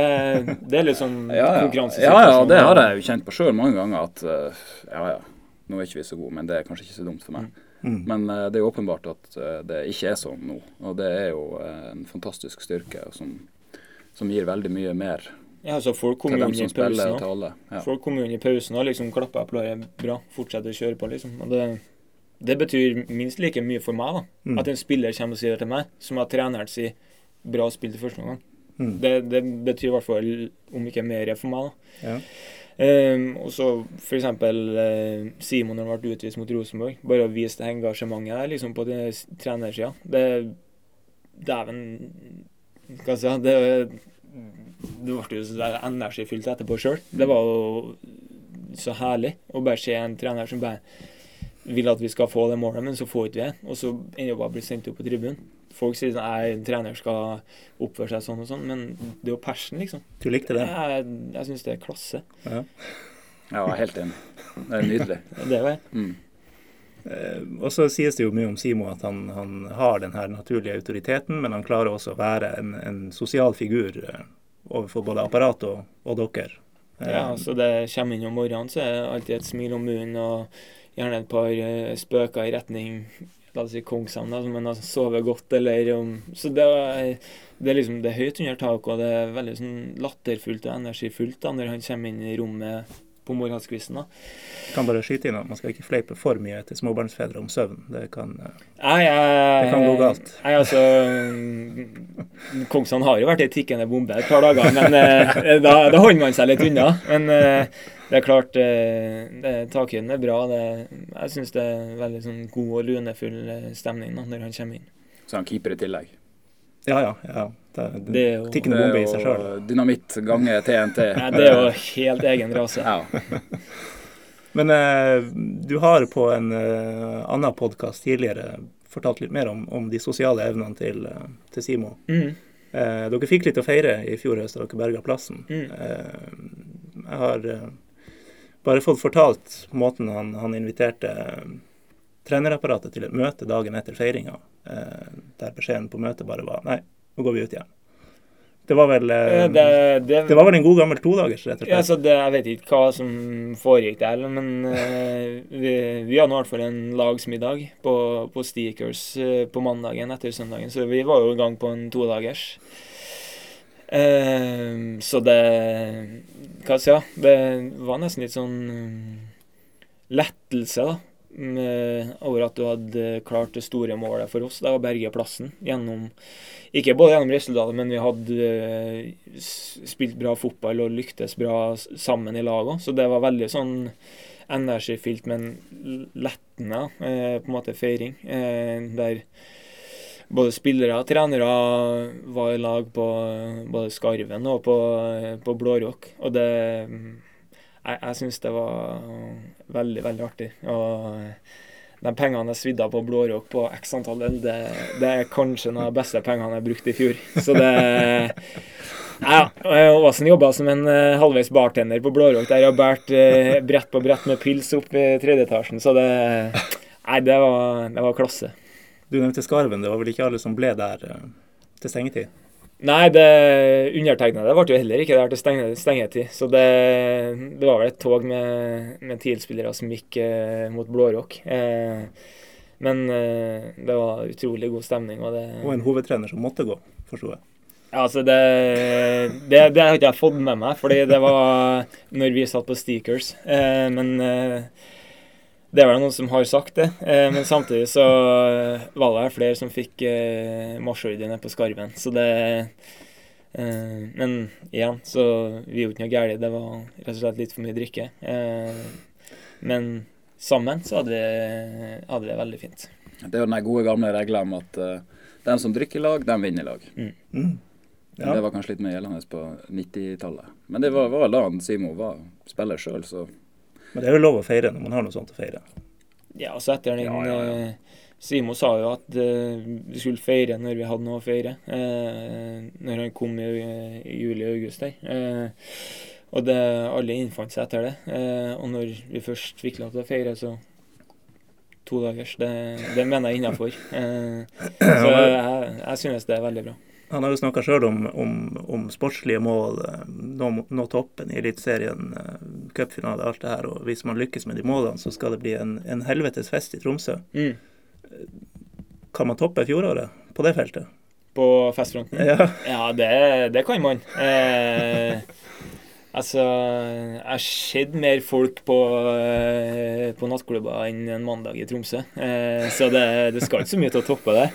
det er litt sånn Ja, ja. ja, ja, det har jeg jo kjent på sjøl mange ganger. At eh, ja, ja, nå er ikke vi så gode, men det er kanskje ikke så dumt for meg. Mm. Men eh, det er jo åpenbart at eh, det ikke er sånn nå. Og det er jo en fantastisk styrke som, som gir veldig mye mer Ja, så folk til jo inn i pausen og òg. Ja. Folk inn i pausen og liksom klapper applauder bra, fortsetter å kjøre på, liksom. Og det, det betyr minst like mye for meg, da. Mm. At en spiller kommer og sier det til meg, som at treneren sier 'bra spill til første omgang'. Mm. Det, det betyr i hvert fall, om ikke mer, for meg, da. Ja. Um, og så f.eks. Uh, Simon når han ble utvist mot Rosenborg. Bare å vise det engasjementet der liksom på det s- trenersida. Det Dæven Hva skal jeg si Det, det ble jo energifylt etterpå sjøl. Det var jo så herlig å bare se en trener som bare vil at vi skal få det målet, men så får ikke vi det. Og så ender vi bare å bli sendt opp på tribunen. Folk sier sånn Nei, en trener skal oppføre seg sånn og sånn, men det er jo passion, liksom. Du likte det? Jeg, jeg syns det er klasse. Ja. Ja, jeg er helt enig. Det er nydelig. Det er det. Mm. Eh, og så sies det jo mye om Simo at han, han har den her naturlige autoriteten, men han klarer også å være en, en sosial figur eh, overfor både apparat og, og dere. Eh, Ja, så det kommer inn om morgenen, så er det alltid et smil om munnen og gjerne et par eh, spøker i retning La oss si Kongshamn, da, som han har sovet godt, eller om Så det det er liksom det er høyt under taket, og det er veldig sånn latterfullt og energifullt da, når han kommer inn i rommet på morgenskvisten. da. kan bare skyte inn at man skal ikke fleipe for mye til småbarnsfedre om søvn. Det kan eh, Nei, jeg, Det kan gå galt. Nei, altså mm, har jo vært ei tikkende bombe et par dager, men eh, da, da holder man seg litt unna. Men eh, det er klart, eh, takhøyden er bra. Det, jeg syns det er veldig sånn god og lunefull stemning da, når han kommer inn. Så han keeper i tillegg. Ja, ja. ja. Det, Det er jo, Tikkende bombe i seg sjøl. dynamitt ganger TNT. Nei, det er jo helt egen rase. Ja. Men eh, du har på en eh, annen podkast tidligere fortalt litt mer om, om de sosiale evnene til, eh, til Simo. Mm. Eh, dere fikk litt å feire i fjor høst da dere berga plassen. Mm. Jeg har bare fått fortalt måten han, han inviterte trenerapparatet til et møte dagen etter feiringa, der beskjeden på møtet bare var nei, nå går vi ut igjen. Det var vel eh, Eh, Det, det, det var vel en god gammel todagers, rett og Ja, slett. så det, Jeg vet ikke hva som foregikk der, men eh, vi, vi hadde i hvert fall en lagsmiddag på, på Steakers eh, på mandagen etter søndagen, så vi var jo i gang på en todagers. Uh, så det Hva skal jeg si? Det var nesten litt sånn eh, lettelse, da. Med, over at du hadde klart det store målet for oss, Det å berge plassen. Gjennom Ikke både gjennom resultatet, men vi hadde eh, spilt bra fotball og lyktes bra sammen i lag òg. Så det var veldig sånn energifylt, men lettende eh, på en måte feiring. Eh, der både spillere og trenere var i lag på både Skarven og på, på Blårock. Og det mm, jeg, jeg syns det var veldig, veldig artig. Og de pengene jeg svidde på Blårock på x antall øl, det, det er kanskje noen av de beste pengene jeg brukte i fjor. Så det ja, Åsen jobba som en uh, halvveis bartender på Blårock der og båret brett på brett med pils opp i tredje etasjen. Så det Nei, det var, det var klasse. Du nevnte Skarven. Det var vel ikke alle som ble der til stengetid? Nei, det undertegnede ble jo heller ikke der til stenge, stengetid. Så det, det, var vel et tog med, med TIL-spillere som gikk eh, mot Blårock. Eh, men eh, det var utrolig god stemning. Og, det, og en hovedtrener som måtte gå, forsto jeg. Ja, altså det, det, det, har ikke jeg fått med meg, fordi det var når vi satt på Steakers. Eh, men eh, det er vel noen som har sagt det, eh, men samtidig så eh, var det flere som fikk eh, marsjordre på skarven. Så det eh, Men igjen, så vi gjorde ikke noe galt. Det var rett og slett litt for mye drikke. Eh, men sammen så hadde vi, hadde vi det veldig fint. Det er jo den gode gamle regelen om at uh, den som drikker i lag, den vinner i lag. Mm. Mm. Ja. Det var kanskje litt mer gjeldende på 90-tallet. Men det var, var da Simo var spiller sjøl, så men det er jo lov å feire når man har noe sånt å feire. Ja, altså etter den ja, ja, ja. Eh, Simo sa jo at uh, vi skulle feire når vi hadde noe å feire. Uh, når han kom i, i juli-august der. Uh, og det, alle innfant seg etter det. og når vi først fikk lov til å feire, så to dagers. Det, det mener jeg innafor. så jeg, jeg synes det er veldig bra. Han har jo snakka sjøl om, om, om, sportslige mål, eh, nå, nå toppen i Eliteserien, eh, cupfinale, alt det her. Og hvis man lykkes med de målene, så skal det bli en, en helvetes fest i Tromsø. Mm. Kan man toppe fjoråret på det feltet? På festfronten? Ja, ja det, det, kan man. Eh, altså, jeg har sett mer folk på, eh, på nattklubber enn en mandag i Tromsø. Eh, så det, det, skal ikke så mye til å toppe det.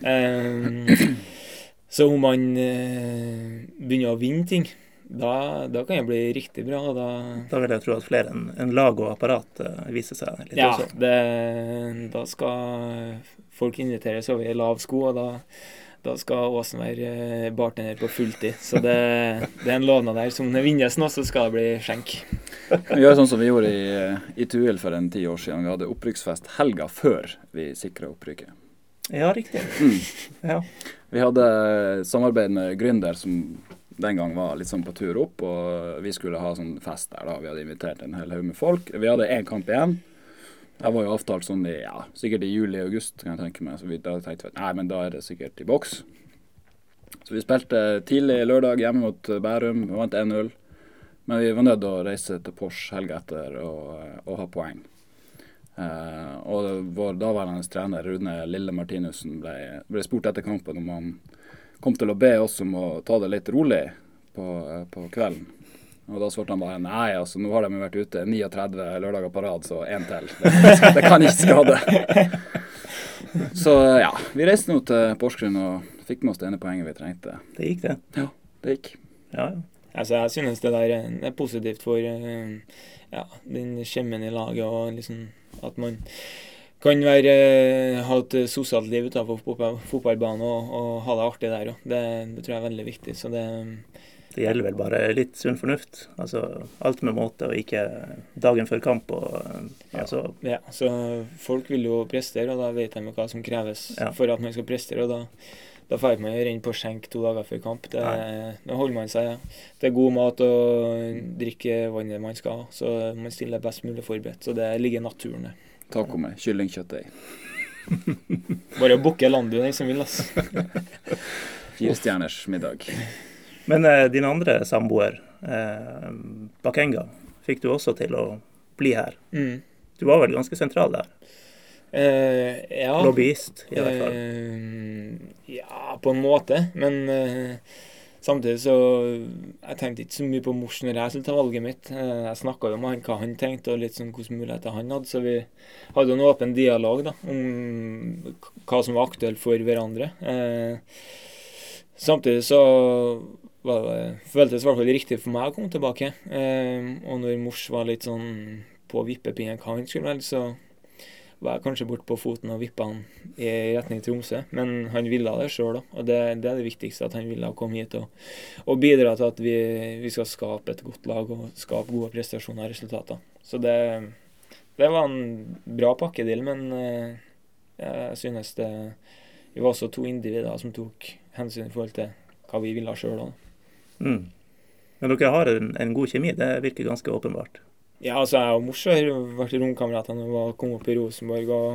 Eh, så om man eh, begynner å vinne ting, da, da, kan det bli riktig bra. Da, da vil jeg tro at flere enn en lag og apparat eh, viser seg litt ja, også. Det, da skal folk inviteres over i lav sko, og da, da skal Åsen være eh, bartender på fulltid. Så det, det er en lovnad der. Som det vinnes nå, så skal det bli skjenk. Vi gjør sånn som vi gjorde i, i Tuil for en ti år siden. Vi hadde opprykksfest helga før vi sikra opprykket. Ja, riktig. Mm. Ja. Vi hadde samarbeid med Gründer, som den gang var litt sånn på tur opp. Og vi skulle ha sånn fest der, da. Vi hadde invitert en hel haug med folk. Vi hadde én kamp igjen. Det var jo avtalt sånn i ja, sikkert i juli-august, kan jeg tenke meg. Så vi, da tenkte vi at nei, men da er det sikkert i boks. Så vi spilte tidlig lørdag hjemme mot Bærum. Vi vant 1-0. Men vi var nødt til å reise til Porsche helga etter og, og ha poeng. Uh, og vår daværende trener Rune Lille Martinussen ble, ble, spurt etter kampen om han kom til å be oss om å ta det litt rolig på, uh, på kvelden. Og da svarte han bare nei, altså nå har de vært ute 39 lørdager på rad, så én til. Det, det, kan ikke skade. Så ja, vi reiste nå til Porsgrunn og fikk med oss det ene poenget vi trengte. Det gikk, det. Ja, det gikk. Ja, ja. Altså, jeg synes det der er positivt for uh, ja, den skjemmen i laget og liksom at man kan være, eh, ha et sosialt liv utenfor fotballbanen og, og, ha det artig der òg. Det, det, tror jeg er veldig viktig. Så det, det gjelder vel bare litt sunn fornuft. Altså alt med måte, og ikke dagen før kamp. Og, altså. ja, ja, så folk vil jo prestere, og da vet de hva som kreves ja. for at man skal prestere. og da da får man renne på skjenk to dager før kamp. Det, da holder man seg. Ja. Det er god mat og drikke vannet man skal ha. Så man stiller best mulig forberedt. Så det ligger i naturen, det. Taco med kyllingkjøttdeig. Bare å booke landet den som vil, altså. Firestjerners middag. Men eh, din andre samboer, eh, Bakenga, fikk du også til å bli her. Mm. Du var vel ganske sentral der? Uh, ja. Lobbyist, i hvert fall. Uh, ja, på en måte. Men uh, samtidig så Jeg tenkte ikke så mye på mors når jeg skulle ta valget mitt. jeg snakka jo om han hva han tenkte, og litt sånn hvilke muligheter han hadde. Så vi hadde en åpen dialog da, om hva som var aktuelt for hverandre. samtidig så var det, føltes i hvert fall riktig for meg å komme tilbake. og når mors var litt sånn på vippepinnen hva han skulle velge, så var jeg kanskje bort på foten og vippa han i retning Tromsø. Men han ville det sjøl òg, og det, det, er det viktigste. At han ville komme hit og, og bidra til at vi, vi, skal skape et godt lag og skape gode prestasjoner og resultater. Så det, det var en bra pakkedeal, men eh, jeg synes det Vi var også to individer som tok hensyn i forhold til hva vi ville sjøl òg. Mm. Men dere har en, en, god kjemi, det virker ganske åpenbart? Ja, altså jeg og Mors har vært romkamerater vi kom opp i Rosenborg og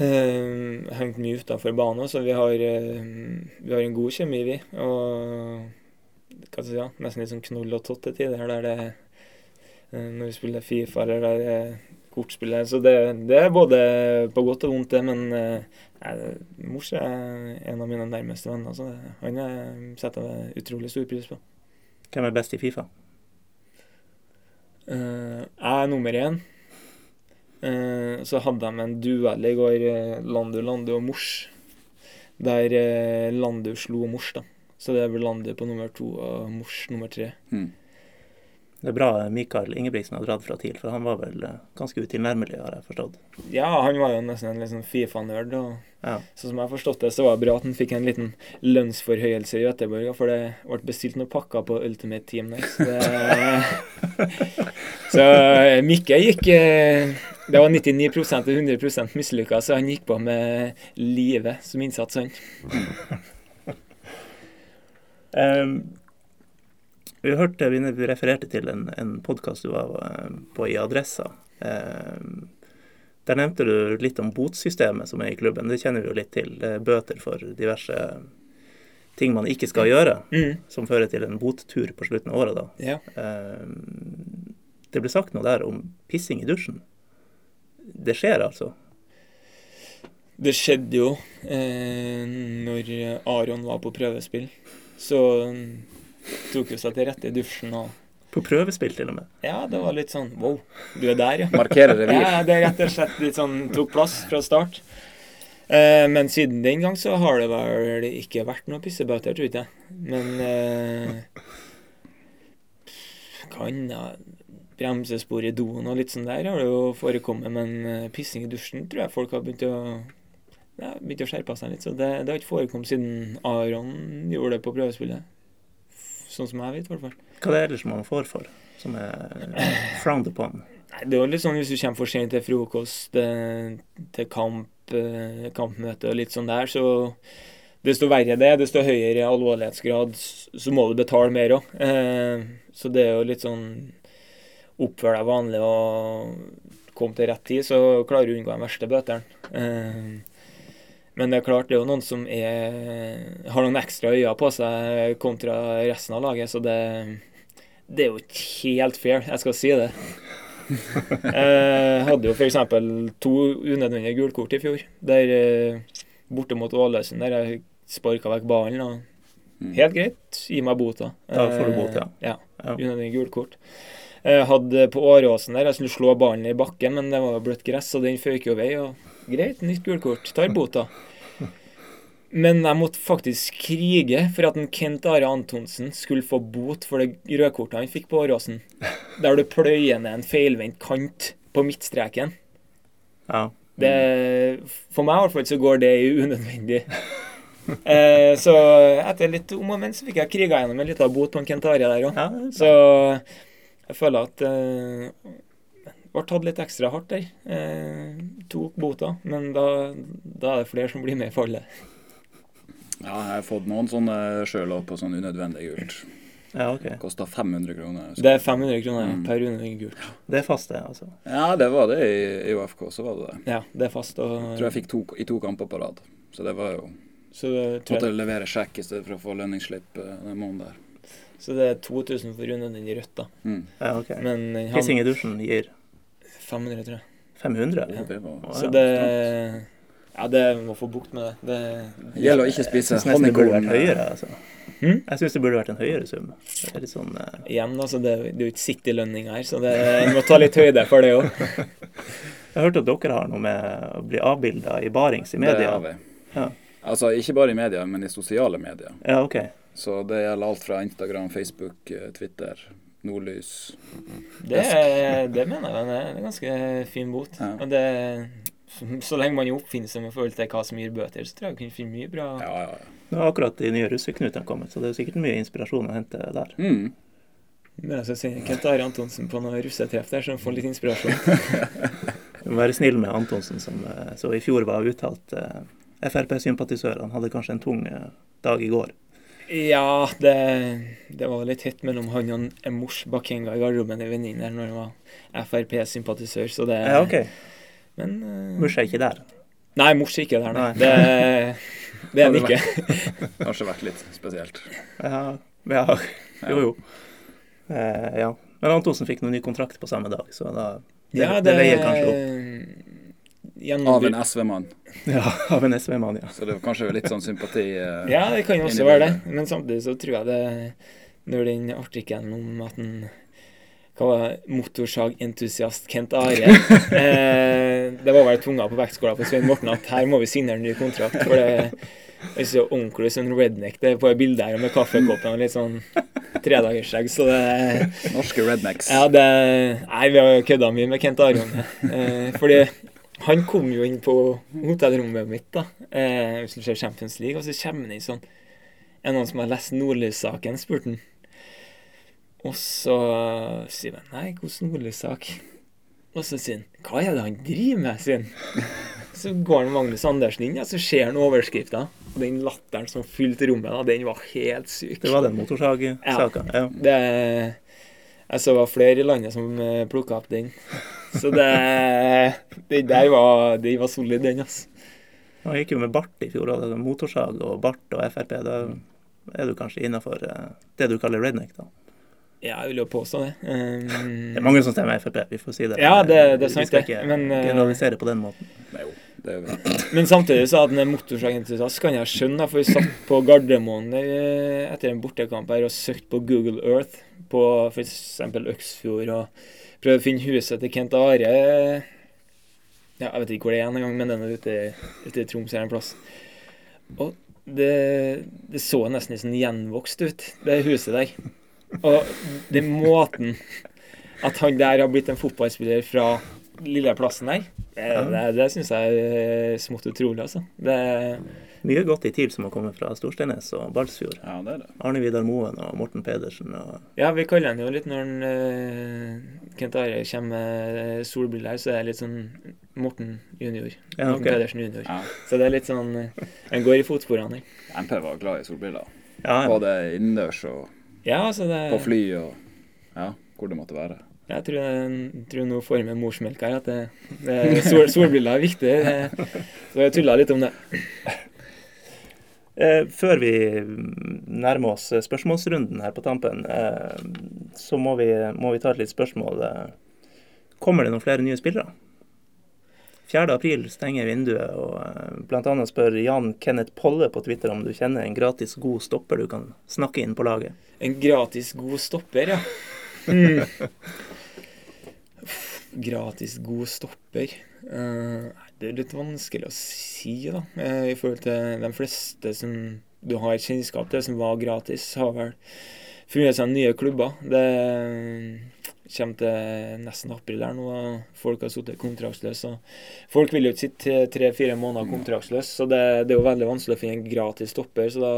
øh, hengt mye utafor banen. Så vi har, øh, vi har, en god kjemi, vi. Og hva skal jeg si, nesten litt sånn knoll og tott til tider der det øh, Når vi spiller Fifa eller der det kortspillet. Så det, det, er både på godt og vondt, det. Men øh, Mors er en av mine nærmeste venner, så det, han setter jeg utrolig stor pris på. Hvem er best i Fifa? Uh, jeg er nummer én. Uh, så hadde de en duell i går, uh, Landu, Landu og Mors. Der Landu slo Mors, da. Så det blir Landu på nummer to og Mors nummer tre. Mm. Det er bra Mikael Ingebrigtsen har dratt fra TIL, for han var vel eh, ganske utilnærmelig, har jeg forstått? Ja, han var jo nesten en liksom Fifa-nerd. og ja. Sånn som jeg har forstått det, så var det bra at han fikk en liten lønnsforhøyelse i Göteborg, for det ble bestilt noen pakker på Ultimate Team der. Så, det, så eh, Mikke gikk eh, Det var 99% og 100 mislykka, så han gikk på med livet som innsats, han. um, Vi hørte, vi refererte til en, en podkast du var eh, på i Adressa. Eh, der nevnte du litt om botsystemet som er i klubben. Det kjenner vi jo litt til. Er bøter for diverse ting man ikke skal gjøre, mm. som fører til en bottur på slutten av året. da. Ja. Eh, det ble sagt noe der om pissing i dusjen. Det skjer altså? Det skjedde jo eh, når Aron var på prøvespill. Så tok jo seg til rette i dusjen og På prøvespill, til og med? Ja, det var litt sånn wow, du er der, ja. Markere revir? Ja, det er rett og slett litt sånn tok plass fra start. Eh, men siden den gang så har det vel ikke vært noe pissebøter, tror jeg. Men eh, kan da bremsespor i doen og litt sånn der har det jo forekommet. Men eh, pissing i dusjen tror jeg folk har begynt å ja, begynt å skjerpe seg litt. Så det, det har ikke forekommet siden Aron gjorde det på prøvespillet. Sånn som jeg vet, i hvert fall. Hva er det ellers man får for, som er frowned upon? Nei, det er jo litt sånn hvis du kommer for sent til frokost, eh, til kamp, eh, kampmøte og litt sånn der, så desto verre det er, desto høyere alvorlighetsgrad, så må du betale mer òg. Eh, så det er jo litt sånn Oppfør deg vanlig og kom til rett tid, så klarer du å unngå de verste bøtene. Men det er klart, det er jo noen som er, har noen ekstra øyne på seg kontra resten av laget, så det, det er jo ikke helt fair, jeg skal si det. Jeg hadde jo f.eks. to unødvendige gulkort i fjor. Der eh, borte mot Ålesund, der jeg sparka vekk ballen. og mm. Helt greit, gi meg bota. Da får du bot, ja. Ja, unødvendige gulkort. Jeg hadde på Åråsen der, jeg skulle slå ballen i bakken, men det var bløtt gress, og den føyk jo vei. og Greit, nytt gulkort. Tar bota. Men jeg måtte faktisk krige for at en Kent Are Antonsen skulle få bot for det rødkortet han fikk på Åråsen. Der du pløyer ned en feilvendt kant på midtstreken. Ja. Det, for meg i hvert fall så går det unødvendig. eh, så etter litt om og men så fikk jeg kriga gjennom en liten bot på en Kent Are der òg. Ja, så jeg føler at eh, ble tatt litt ekstra hardt der. Eh, tok bota, men da, da, er det flere som blir med i fallet. Ja, jeg har fått noen sånne sjøl på sånn unødvendig gult. Ja, ok. Kosta 500 kroner. Det er 500 kroner mm. per unødvendig gult. Det er fast, det, altså? Ja, det var det i, i OFK. Så var det det. Ja, det er fast. Og... Jeg tror jeg fikk to, i to kamper på rad. Så det var jo så det, Måtte levere sjekk i stedet for å få lønningsslipp uh, den måneden der. Så det er 2000 for unødvendig rødt, da. Mm. Ja, ok. Men han, Pissing i dusjen gir 500, tror jeg. 500? Ja. Det var, så det Ja, det må få bukt med det. Det gjelder å ikke spise honningkorn. altså. Hmm? Jeg syns det burde vært en høyere sum. Det er litt sånn uh... Igjen, altså, det, det er jo ikke City-lønning her, så det, må ta litt høyde for det òg. Jeg har hørt at dere har noe med å bli avbilda i barings i media. Det har vi. Ja. Altså ikke bare i media, men i sosiale medier. Ja, ok. Så det gjelder alt fra Instagram, Facebook, eh, Twitter. Nordlys. Det, det mener jeg er en ganske fin bot. Ja. Og det, så- lenge man er oppfinnsom i forhold til hva som gir bøter, så tror jeg vi kunne finne mye bra. Ja, ja, ja. Nå har akkurat de nye russeknutene kommet, så det er sikkert mye inspirasjon å hente der. Mm. Men jeg skal sende Kent Are Antonsen på noe russetreff der, så han får litt inspirasjon. Du må være snill med Antonsen, som eh, så i fjor var uttalt eh, Frp-sympatisør. Han hadde kanskje en tung eh, dag i går. Ja, det, det var litt hett mellom han og en Mors Bakenga i garderoben i venninnen der når han var Frp-sympatisør, så det Ja, OK. Men uh, Mush er ikke der. Nei, Mors er ikke der, nei. Nei. Det, det er han har ikke. Vært litt spesielt. Ja, vi har jo jo. Eh, ja. Men Antonsen fikk noen ny kontrakt på samme dag, så da det, Ja, det veier kanskje opp. Gjennom, Av en SV-mann. Ja, av en SV-mann, ja. Så det var kanskje litt sånn sympati eh, Ja, det kan jo også være det. Men samtidig så tror jeg det Når den artikkelen om at den hva var det, motorsagentusiast Kent Are eh, Det var vel tunga på vektskåla på Svein Morten at her må vi signere en ny kontrakt. For det er så ordentlig sånn redneck det er på bildet her med kaffekoppen og litt sånn tredagersskjegg, så det Norske rednecks. Ja, det Nei, vi har kødda mye med Kent Are. Eh, fordi han kom jo inn på hotellrommet mitt, da, eh, hvis du ser Champions League, og så kommer han inn sånn Er det noen som har lest Nordlys-saken? spurte han. Og så sier han nei, hvilken Nordlys-sak? Og så sier han hva er det han driver med, sier han. Så går han Magnus Andersen inn, og så ser han overskrifta. Og den latteren som fylte rommet, da, den var helt syk. Det var den motorsagsaka. Ja. Det Jeg så det var flere i landet som plukka opp den. Så det det der var, den var solid, den, altså. Han gikk jo med bart i fjor, det motorsag og bart og Frp. Da er du kanskje innafor det du kaller redneck, da. Ja, jeg vil jo påstå det. Um, Det er mange som stemmer Frp, vi får si det. Ja, det- det er Vi sant skal det, ikke men, eh, generalisere på den måten. Nei, jo, det er jo Men samtidig så at den er motorsagentusiast kan jeg skjønne, for vi satt på Gardermoen eh, etter en bortekamp her og søkte på Google Earth på f.eks. Øksfjord og prøvde å finne huset til Kent Are. Ja, jeg vet ikke hvor det er engang, men den er ute, ute i Troms her en plass. Og det, det så nesten litt sånn gjenvokst ut, det huset der. Og den måten at han der har blitt en fotballspiller fra lille plassen der, det, det, det syns jeg er smått utrolig, altså. Det, Mye godt i TIL som har kommet fra Storsteinnes og Balsfjord. Ja, det er det. Arne Vidar Moen og Morten Pedersen og ja, vi kaller han jo litt når han, uh, Kent Are kommer med solbriller, så er det litt sånn Morten junior. Ja, Morten. Pedersen junior. Ja. Så det er litt sånn eh, Han går i fotsporene her. MP var glad i solbriller. Ja, ja. Både innendørs og Ja, altså det på fly og ja, hvor det måtte være. Jeg tror, jeg tror nå får med morsmelk her, at det, det, sol, solbriller er viktig. Det, så jeg tulla litt om det. Eh, før vi nærmer oss spørsmålsrunden her på tampen, eh, så må vi, må vi ta et litt spørsmål. Eh, Kommer det noen flere nye spillere? 4. april stenger vinduet, og bl.a. blant annet spør Jan Kenneth Polle på Twitter om du kjenner en gratis god stopper du kan snakke inn på laget. En gratis god stopper, ja. Mm. Gratis god stopper. Eh, det er litt vanskelig å si, da. Eh, I forhold til de fleste som du har kjennskap til, som var gratis, har vel funnet seg nye klubber. Det kommer til nesten april her nå, folk har sittet kontraktsløse. Folk vil jo ikke sitte tre-fire måneder kontraktsløse, så det, det er jo veldig vanskelig å finne en gratis stopper. så da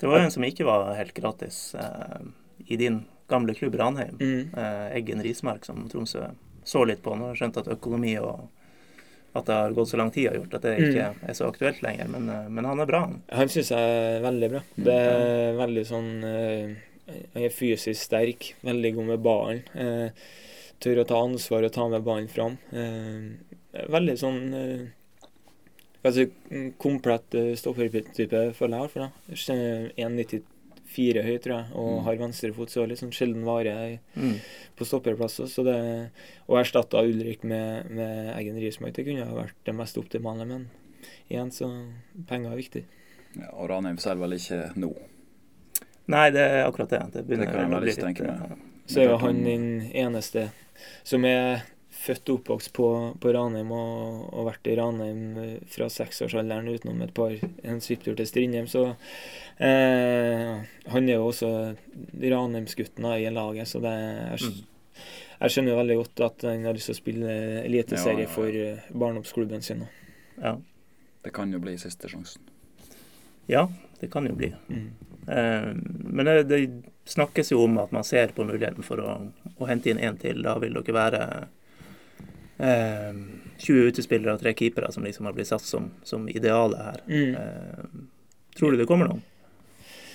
Det var en som ikke var helt gratis eh, i din gamle klubb Ranheim. mm. Eh, Eggen Rismark, som Tromsø så litt på nå. Skjønte at økonomi og at det har gått så lang tid har gjort at det ikke er så aktuelt lenger. Men, eh, men han er bra, han. Han syns jeg er veldig bra. Det er veldig sånn eh, Han er fysisk sterk, veldig god med ballen. Eh, tør å ta ansvar og ta med ballen fram. Eh, veldig sånn eh, altså, komplett uh, stoppertype, føler jeg. For da. 1,94 høy, tror jeg, og Mm. har venstrefot, så liksom sjelden vare Mm. på stopperplass. Så det, å erstatte Ulrik med, med Eggen Rismark, det kunne ha vært det mest optimale. Men igjen, så penger er viktig. Ja, og Ranheim selger vel ikke nå. Nei, det er akkurat det. Det Det begynner kan jeg å bli litt, tenke litt eh, Så er jo han den eneste som er født og oppvokst på, på Ranheim og, og vært i Ranheim fra seksårsalderen utenom et par en svipptur til Strindheim. Så eh, han er jo også Ranheimsgutten i laget, så det er, Mm. jeg skjønner veldig godt at han har lyst til å spille eliteserie Ja, ja, ja. for eh, barndomsklubben sin. Ja. Det kan jo bli siste sjansen. ja, det kan jo bli. Mm. Eh, men det, det snakkes jo om at man ser på muligheten for å, å hente inn én til. Da vil dere være eh, 20 utespillere og tre keepere som liksom har blitt satt som, som idealet her. Mm. Eh, tror du det kommer noen?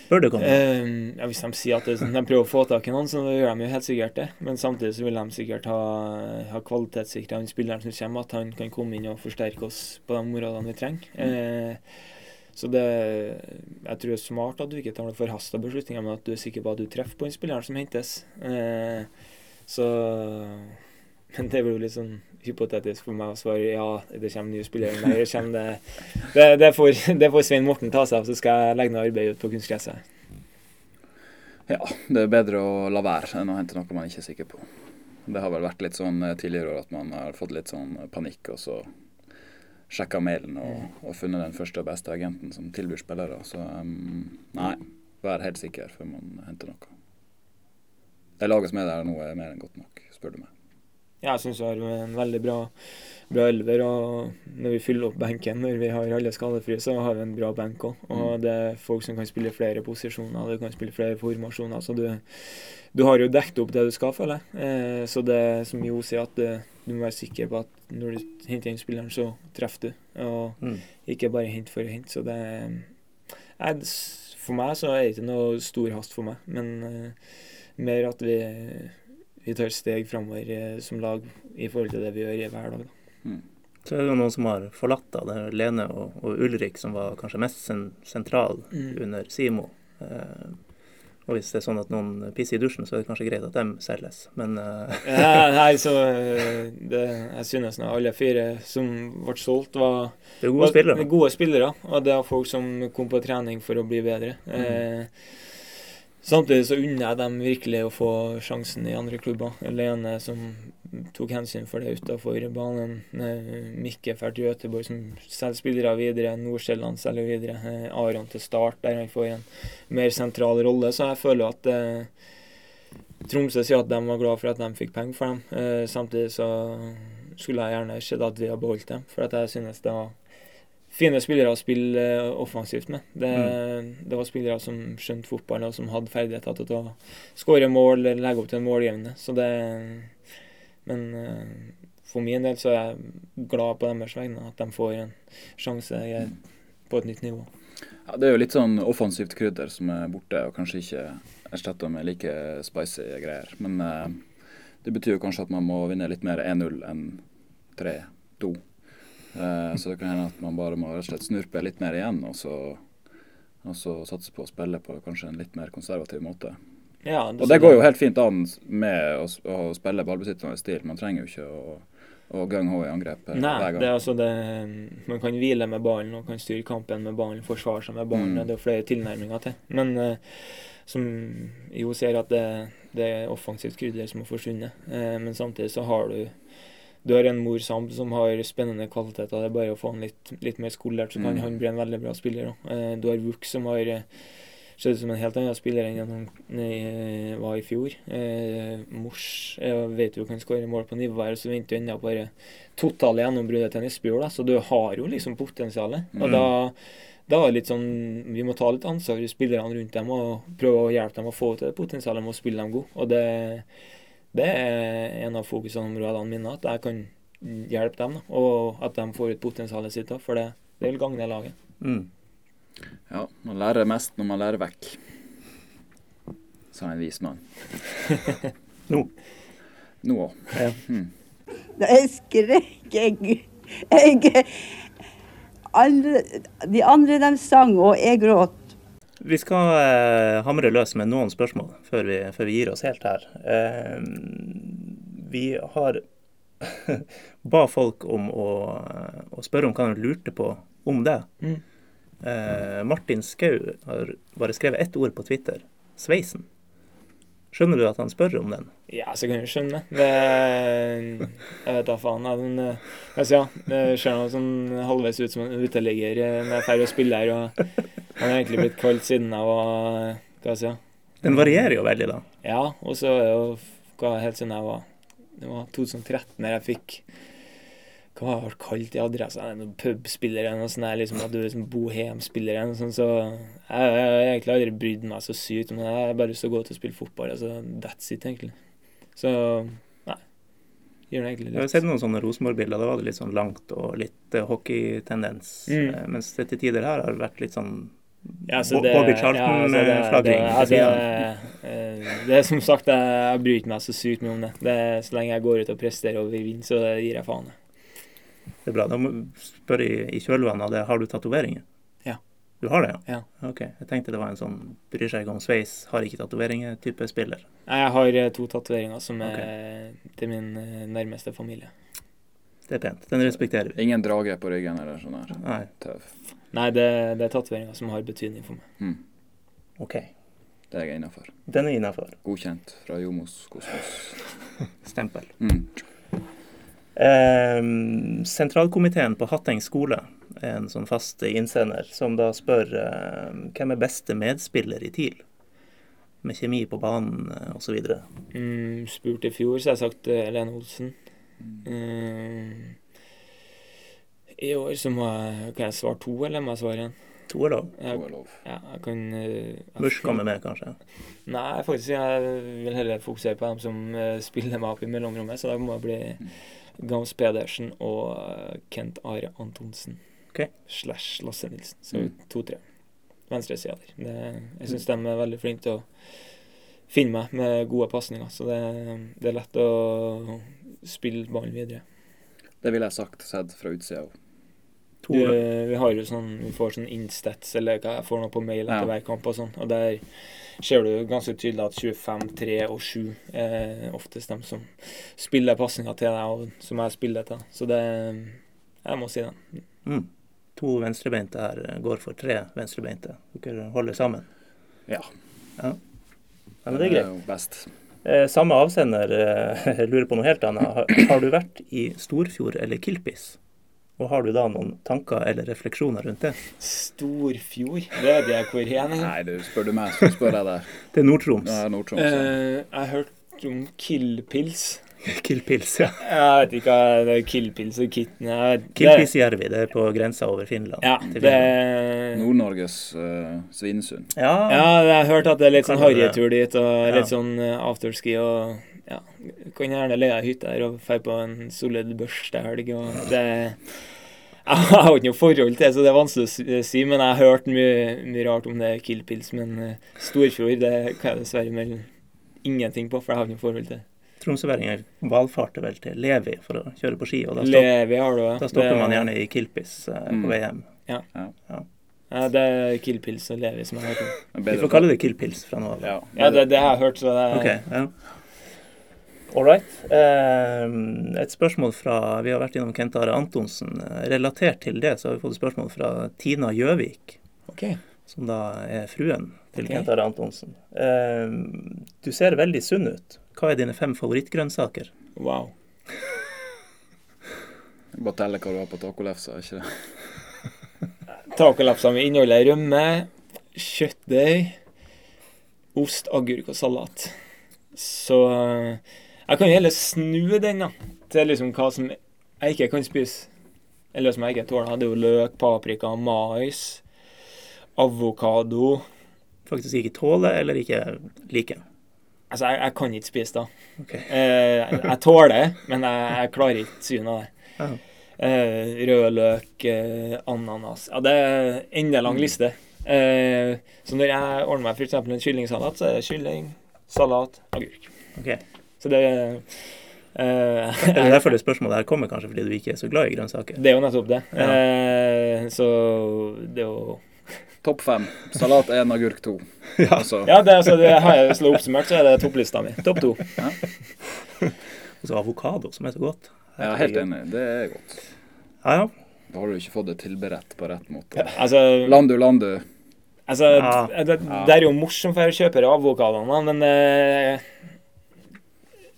Bør det komme? Eh, ja, hvis de sier at det, de prøver å få tak i noen, så gjør de jo helt sikkert det. Men samtidig så vil de sikkert ha, ha kvalitetssikra han spilleren som kommer, at han kan komme inn og forsterke oss på de områdene vi trenger. Eh, så det Jeg tror det er smart at du ikke tar noen forhasta beslutninger, men at du er sikker på at du treffer på den spilleren som hentes. Eh, så Men det blir jo litt sånn hypotetisk for meg å svare ja, det kommer nye spillere. Nei, det kommer det Det, det, får, det får Svein Morten ta seg av, så skal jeg legge noe arbeid ut på kunstgresset. Ja, det er bedre å la være enn å hente noe man ikke er sikker på. Det har vel vært litt sånn eh, tidligere år at man har fått litt sånn panikk, og så sjekka mailen og, og funnet den første og beste agenten som tilbyr spillere. Så um, nei, vær helt sikker før man henter noe. Det laget som er der nå, er mer enn godt nok, spør du meg. Ja, jeg syns vi har en veldig bra, bra elver. Og når vi fyller opp benken, når vi har alle skadefrie, så har vi en bra benk òg. Og det er folk som kan spille flere posisjoner, du kan spille flere formasjoner. Så du, du har jo dekket opp det du skal, føler jeg. Eh, så det som Jo sier, at det, du må være sikker på at når du henter inn spilleren, så treffer du. Og Mm. ikke bare hente for å hente. Så det er, For meg så er det ikke noe stor hast for meg, men uh, mer at vi, vi tar steg framover uh, som lag i forhold til det vi gjør i hver dag. Da. Så er det jo noen som har forlatt da. Det er Lene og, og Ulrik som var kanskje mest sen sentral Mm. under Simo. Eh, og hvis det er sånn at noen pisser i dusjen, så er det kanskje greit at de selges. Men uh... Ja, nei, så eh, det, Jeg synes nå alle fire som ble solgt, var, det gode var spillere. gode spillere. Og det er folk som kom på trening for å bli bedre. Eh, samtidig så unner jeg dem virkelig å få sjansen i andre klubber. Lene som tok hensyn for det utafor banen. Eh, Mikke drar til Göteborg som selger spillere videre. Nordsjælland selger videre. Eh, Aron til Start, der han får en mer sentral rolle. Så jeg føler at eh, Tromsø sier at de var glad for at de fikk penger for dem. Eh, samtidig så skulle jeg gjerne sett at vi har beholdt dem, for jeg synes det var fine spillere å spille eh, offensivt med. Det, det var spillere som skjønte fotball, og som hadde ferdigheter til å skåre mål eller legge opp til en målgivende. Så det Men eh, for min del så er jeg glad på deres vegne at de får en sjanse på et nytt nivå. Ja, Det er jo litt sånn offensivt krydder som er borte, og kanskje ikke erstatta med like spicy greier. Men eh, det betyr jo kanskje at man må vinne litt mer 1-0 enn 3-2. Eh, så det kan hende at man bare må rett og slett snurpe litt mer igjen, og så, og så satse på å spille på kanskje en litt mer konservativ måte. Ja, Og det går jo helt fint an med å, å spille ballbesittende stil. Man trenger jo ikke å, å gung-ho i angrep eh, Nei, hver det er gang. altså det Man kan hvile med ballen og kan styre kampen med ballen, forsvare seg med ballen. Mm. Det er jo flere tilnærminger til. Men uh, som Jo ser at det, det er offensivt krydder som har forsvunnet. Uh, men samtidig så har du du har en Mor Samb som har spennende kvaliteter. Det er bare å få han litt, litt mer skolert, så kan Mm. han bli en veldig bra spiller. Eh, du har Wook som har sett ut som en helt annen spiller enn han eh, var i fjor. Eh, Mors vet jo kan skåre mål på nivå her, så venter ennå bare totale gjennombruddet til Espejord. Så du har jo liksom potensialet. Og Mm. da, da er det litt sånn Vi må ta litt ansvar for spillerne rundt dem og prøve å hjelpe dem å få ut det potensialet med å spille dem gode. Og det, det er en av fokusområdene mine, at jeg kan hjelpe dem. da, Og at de får ut potensialet sitt òg, for det, det vil gagne laget. Mm. Ja, man lærer mest når man lærer vekk, sa en vis mann. Nå. Nå òg. Ja. Jeg skrek, jeg, jeg alle, De andre de sang, og jeg gråt. Vi skal eh, hamre løs med noen spørsmål før vi, før vi gir oss helt her. Eh, vi har ba folk om å, å spørre om hva de lurte på om det. Mm. Eh, Martin Skau har bare skrevet ett ord på Twitter. Sveisen. Skjønner du at han spør om den? Ja, så kan jeg skjønne. Det Jeg vet da faen. Men eh, altså, ja, det ser noe sånn halvveis ut som en uteligger eh, når jeg er ferdig å spille her. Og han har egentlig blitt kalt siden jeg var Hva skal jeg si? Den varierer jo veldig, da. Ja, og så er det jo helt siden jeg var Det var 2013 da jeg fikk hva har vært kalt i adressa? Det noen Pubspiller eller noe sånt. der, Liksom, at du er liksom bohemspiller eller sånt. Så jeg har egentlig aldri brydd meg så sykt om det. Jeg har bare lyst til å gå til å spille fotball. Altså, that's it, egentlig. Så nei. Gjør det egentlig litt. Jeg har sett noen sånne Rosenborg-bilder. Da var det litt sånn langt og litt uh, hockeytendens. Mm. Eh, mens det til tider her har vært litt sånn Ja, så det- Bobby ja, så det- Charlton-flagring det- ja, det- eh, Det er som sagt, jeg, jeg bryr ikke meg så sykt mye om det. det. Så lenge jeg går ut og presterer og vil vinne, så gir jeg faen. Det er bra. Da må jeg spørre i, i kjølvannet av det, har du tatoveringer? Ja. Du har det, ja? Ja. Ok. Jeg tenkte det var en sånn bryr seg ikke om sveis, har ikke tatoveringer-type spiller. Nei, Jeg har eh, to tatoveringer som er til min eh, nærmeste familie. Det er pent. Den respekterer vi. Ingen drage på ryggen eller sånn her. Nei, Tøv. Nei, det, det er tatoveringer som har betydning for meg. Mm. OK. Det er jeg innafor. Den er innafor. Godkjent fra Jomos Kosmos. Stempel. Mm. Eh, sentralkomiteen på Hatteng skole er en sånn fast innsender som da spør eh, hvem er beste medspiller i TIL? Med kjemi på banen eh, osv. Mm, spurte i fjor, så har jeg sagt eh, Lene Olsen. Mm, I år så må jeg Kan jeg svare to, eller må jeg svare én? To er lov. Jeg, lov. ja, jeg kan eh, jeg Mush kommer med, kanskje. Nei, faktisk. Jeg vil heller fokusere på dem som eh, spiller meg opp i mellomrommet. Så da må jeg bli Gams Pedersen og eh, Kent Are Antonsen. Okay. Slash Lasse Nilsen. Så Mm. to-tre. Venstresida der. Det, jeg syns de er veldig flinke til å finne meg med gode pasninger. Så det, det er lett å spille ballen videre. Det ville jeg sagt sett fra utsida òg. Du, vi har jo sånn, vi får sånn instats, eller hva jeg får noe på mail etter Ja. hver kamp og sånn. Og der ser du ganske tydelig at 25, 3 og 7 er oftest dem som spiller pasninga til deg, og som jeg spiller til. Så det Jeg må si det. Mm. To venstrebeinte her eh, går for tre venstrebeinte. Dere holder sammen. Ja. Ja, men det er greit. Det jo best. Eh, samme avsender eh, jeg lurer på noe helt annet. Har, har du vært i Storfjord eller Kilpis? Og har du da noen tanker eller refleksjoner rundt det? Storfjord, vet jeg hvor hen er. Nei, du spør du meg, så spør jeg deg. Det er Nord-Troms. Ja, ja. Eh, jeg har hørt om Killpils. Killpils, ja. Jeg vet ikke hva det er Killpils og Kitten er. Kilpisjärvi, det er på grensa over Finland. Ja, det. Nord-Norges uh, Svinesund. Ja, Ja, jeg har hørt at det er litt sånn Kan harrytur dit, og Ja. litt sånn eh, afterski og ja. Kan gjerne leie ei hytte her og dra på en solid børstehelg og det Jeg har ikke noe forhold til det, så det er vanskelig å si- si, men jeg har hørt mye, mye rart om det Killpils. Men eh, Storfjord det kan jeg dessverre melde ingenting på, for jeg har ikke noe forhold til det. tromsøværinger valfarter vel til Levi for å kjøre på ski, og da, stopp, Levi har du òg. da stopper man gjerne i Kilpis eh, Mm. på vei hjem. Ja, det er Killpils og Levi som jeg har hørt om. Vi får kalle det Killpils fra nå av. Ja, Ja, det, det har jeg hørt, så det Ok, ja. All right. Eh, et spørsmål fra Vi har vært innom Kent Are Antonsen. Relatert til det så har vi fått et spørsmål fra Tina Gjøvik, OK. som da er fruen til okay. Kent Are Antonsen. Eh, du ser veldig sunn ut. Hva er dine fem favorittgrønnsaker? Wow. Bare telle hva du har på tacolefsa, ikke det? Tacolapsene inneholder rømme, kjøttdeig, ost, agurk og salat. Så eh, jeg kan jo heller snu den da, til liksom hva som jeg ikke kan spise. Eller som jeg ikke tåler. Det er jo løk, paprika, mais, avokado. Faktisk ikke tåle eller ikke like? Altså, jeg, jeg kan ikke spise da. Ok. Eh, jeg tåler, men jeg, jeg klarer ikke synet av det. Eh, rødløk, eh, ananas Ja, det er enda lang liste. Eh, så når jeg ordner meg f.eks. en kyllingsalat, så er det kylling, salat, agurk. ok. Så det Er det derfor det spørsmålet her kommer, kanskje fordi du ikke er så glad i grønnsaker? Det er jo nettopp det. Ja. Uh, så det er jo Topp fem. Salat én, agurk to. Ja. Altså, Ja, det, altså, det har jeg slå oppsummert, så er det topplista mi. Topp to. Og så avokado, som er så godt. Ja, er helt enig. Det er godt. Ja, ja. Da har du ikke fått det tilberedt på rett måte. Altså, Landu, landu. altså Ja. det, det er jo morsomt for kjøpere av avokadoene, men eh,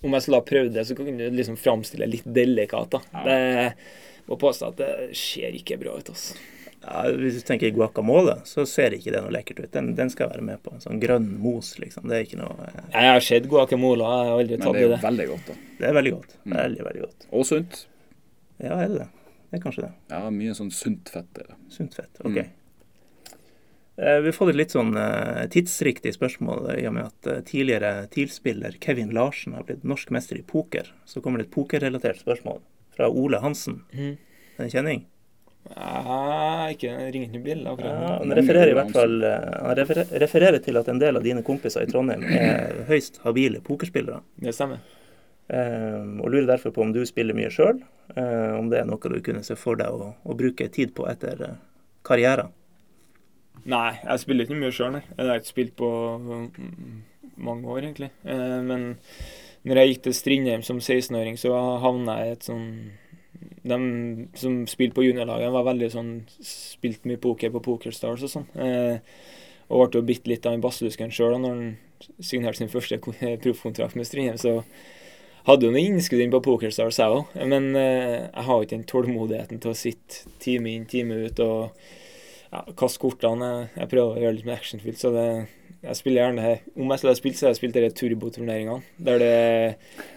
om jeg skulle ha prøvd det, så kunne du liksom framstille litt delikat. da. Ja. Det må påstå at det ser ikke bra ut. altså. Ja, hvis du tenker guacamole, så ser ikke det noe lekkert ut. Den, den skal være med på. En sånn grønn mos, liksom. Det er ikke noe eh, Jeg har sett guacamole, jeg har aldri tatt i det er det jo veldig godt, da. Det er veldig godt. Mm. Veldig, veldig godt. Og sunt. Ja, er det det? Det er kanskje det. Ja, mye sånn sunt fett er det. Sunt fett. OK. Mm. Eh, Vi har fått et litt sånn eh, tidsriktig spørsmål i og med at eh, tidligere TIL-spiller Kevin Larsen har blitt norsk mester i poker. Så kommer det et pokerrelatert spørsmål fra Ole Hansen. Mhm. En kjenning? Nei, ikke det ringer ikke bjelle Ja, han refererer i hvert fall eh, Han referer, refererer til at en del av dine kompiser i Trondheim er høyst habile pokerspillere. Det stemmer. Eh, og lurer derfor på om du spiller mye sjøl. om det er noe du kunne se for deg å, å bruke tid på etter eh, karrieren. Nei, jeg spiller ikke mye sjøl. Jeg har ikke spilt på mm, mange år, egentlig. Eh, Men når jeg gikk til Strindheim som 16-åring, så havna jeg i et sånn De som spilte på juniorlaget, var veldig sånn Spilte mye poker på Pokerstars og sånn. Eh, Og ble jo bitt litt av en basslusken sjøl når han signerte sin første proffkontrakt med Strindheim. Så hadde jo noe innskudd inn på Pokerstars, jeg òg. Men eh, jeg har ikke den tålmodigheten til å sitte time inn, time ut og ja, kaste kortene. Jeg, prøver å gjøre litt mer actionfylt. Så det, jeg spiller gjerne her. Om jeg skulle ha spilt, så har jeg spilt disse turboturneringene. Der det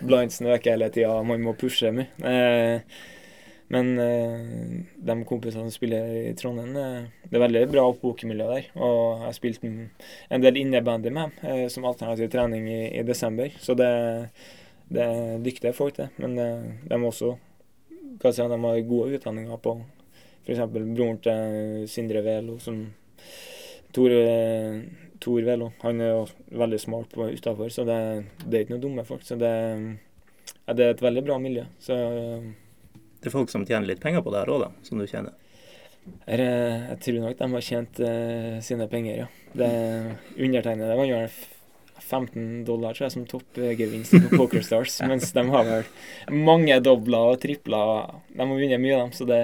blindsen øker hele tida, man må pushe mye. Eh, men eh, de kompisene som spiller i Trondheim, eh, det er veldig bra oppbokemiljø der. Og jeg har spilt en del innebandy med dem eh, som alternativ trening i, i desember. Så det, det er dyktige folk, det. Men eh, de også si, de har gode utdanninger på F.eks. broren til Sindre Velo, som Tor, eh, Tor Velo. Han er jo veldig smart på utafor, så det, det er ikke noen dumme folk. Så det, ja, det er et veldig bra miljø. Så Det er folk som tjener litt penger på det her òg, da, som du kjenner. jeg, jeg tror nok de har tjent uh, sine penger, ja. Det undertegnede var jo 15 dollar tror jeg, som toppgevinst på PokerStars, mens de har vel mange dobler og tripler. De har vunnet mye, dem, så det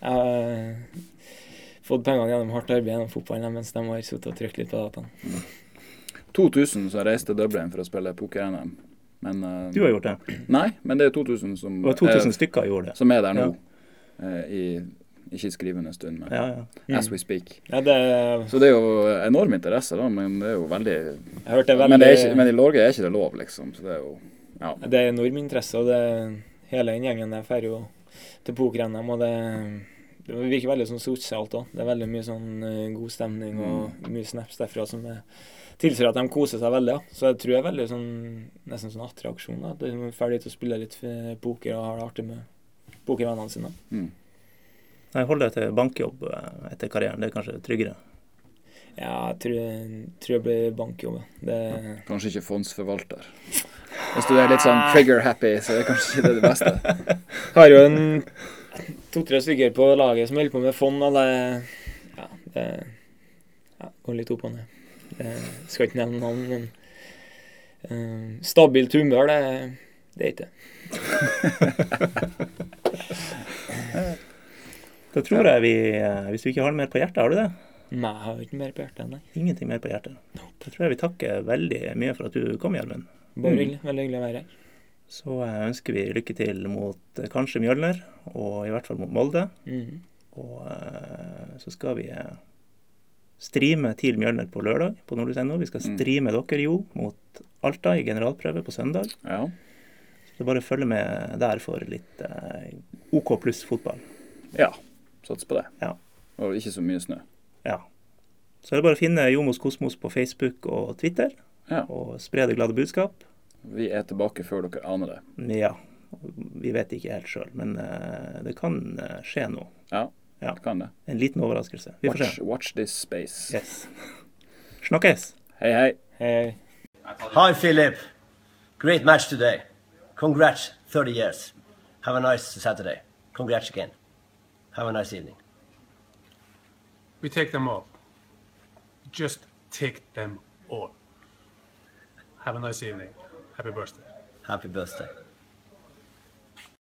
Jeg har fått pengene gjennom hardt arbeid gjennom fotballen, mens de har sittet og trykt litt på dataen. 2000 så jeg reiste til Dublin for å spille poker-NM. Men eh, Du har gjort det. Nei, men det er 2000 som, Det var 2000 er, stykker gjorde det. som er der nå. eh, i ikke skrivende stund, men Ja, ja. as we speak. Ja, det, Så det er jo enorm interesse, da, men det er jo veldig jeg hørte veldig men, det er ikke, men i Norge er ikke det lov, liksom. Så det er jo Ja. Det er enorm interesse, og det, hele den gjengen der drar jo til poker-NM, og det, det virker veldig sånn sosialt òg. Det er veldig mye sånn eh, god stemning og mye snaps derfra som er, tilsier at de koser seg veldig. Ja. Så jeg tror det er veldig sånn nesten sånn attraksjon. da. De er ferdig til å spille litt poker og har det artig med pokervennene sine. Mm. Nei, hold deg til bankjobb eh, etter karrieren. Det er kanskje tryggere. Ja, jeg tror, tror jeg blir bankjobb. ja. Kanskje ikke fondsforvalter. Hvis du er litt sånn trigger-happy, så er det kanskje ikke det, det beste. har jo en to-tre stykker på laget som holder på med fond, og det ja, det ja, går litt opp og ned. Det, skal ikke nevne navn, men uh, stabilt humør, det, det er ikke det. Da tror jeg vi eh, Hvis du ikke har noe mer på hjertet, har du det? Nei, jeg har ikke mer på hjertet Nei. Ingenting mer på hjertet. Da tror jeg vi takker veldig mye for at du kom, Gjermund. Bare Mm. Veldig hyggelig å være her. Så eh, ønsker vi lykke til mot eh, kanskje Mjølner, og i hvert fall mot Molde. Mm. Og eh, så skal vi streame til Mjølner på lørdag på nordlys.no. Vi skal Mm. streame dere jo mot Alta i generalprøve på søndag. Ja. Så det bare å følge med der for litt eh, OK pluss fotball. ja. Sats på det. Ja. Og ikke så mye snø. Ja. Så er det bare å finne Jomos Kosmos på Facebook og Twitter, Ja. og spre det glade budskap. Vi er tilbake før dere aner det. Ja, vi vet ikke helt sjøl, men eh, det kan eh, skje noe. Ja, Ja. det kan det. En liten overraskelse. Vi får Watch, se. watch this space. Yes. Snakkes! Hei, hei. Hei. Hi, Philip. Great match today. Congrats, 30 years. Have a nice Saturday. Congrats again. Have a nice evening. We take them all. Just take them all. Have a nice evening. Happy birthday. Happy birthday.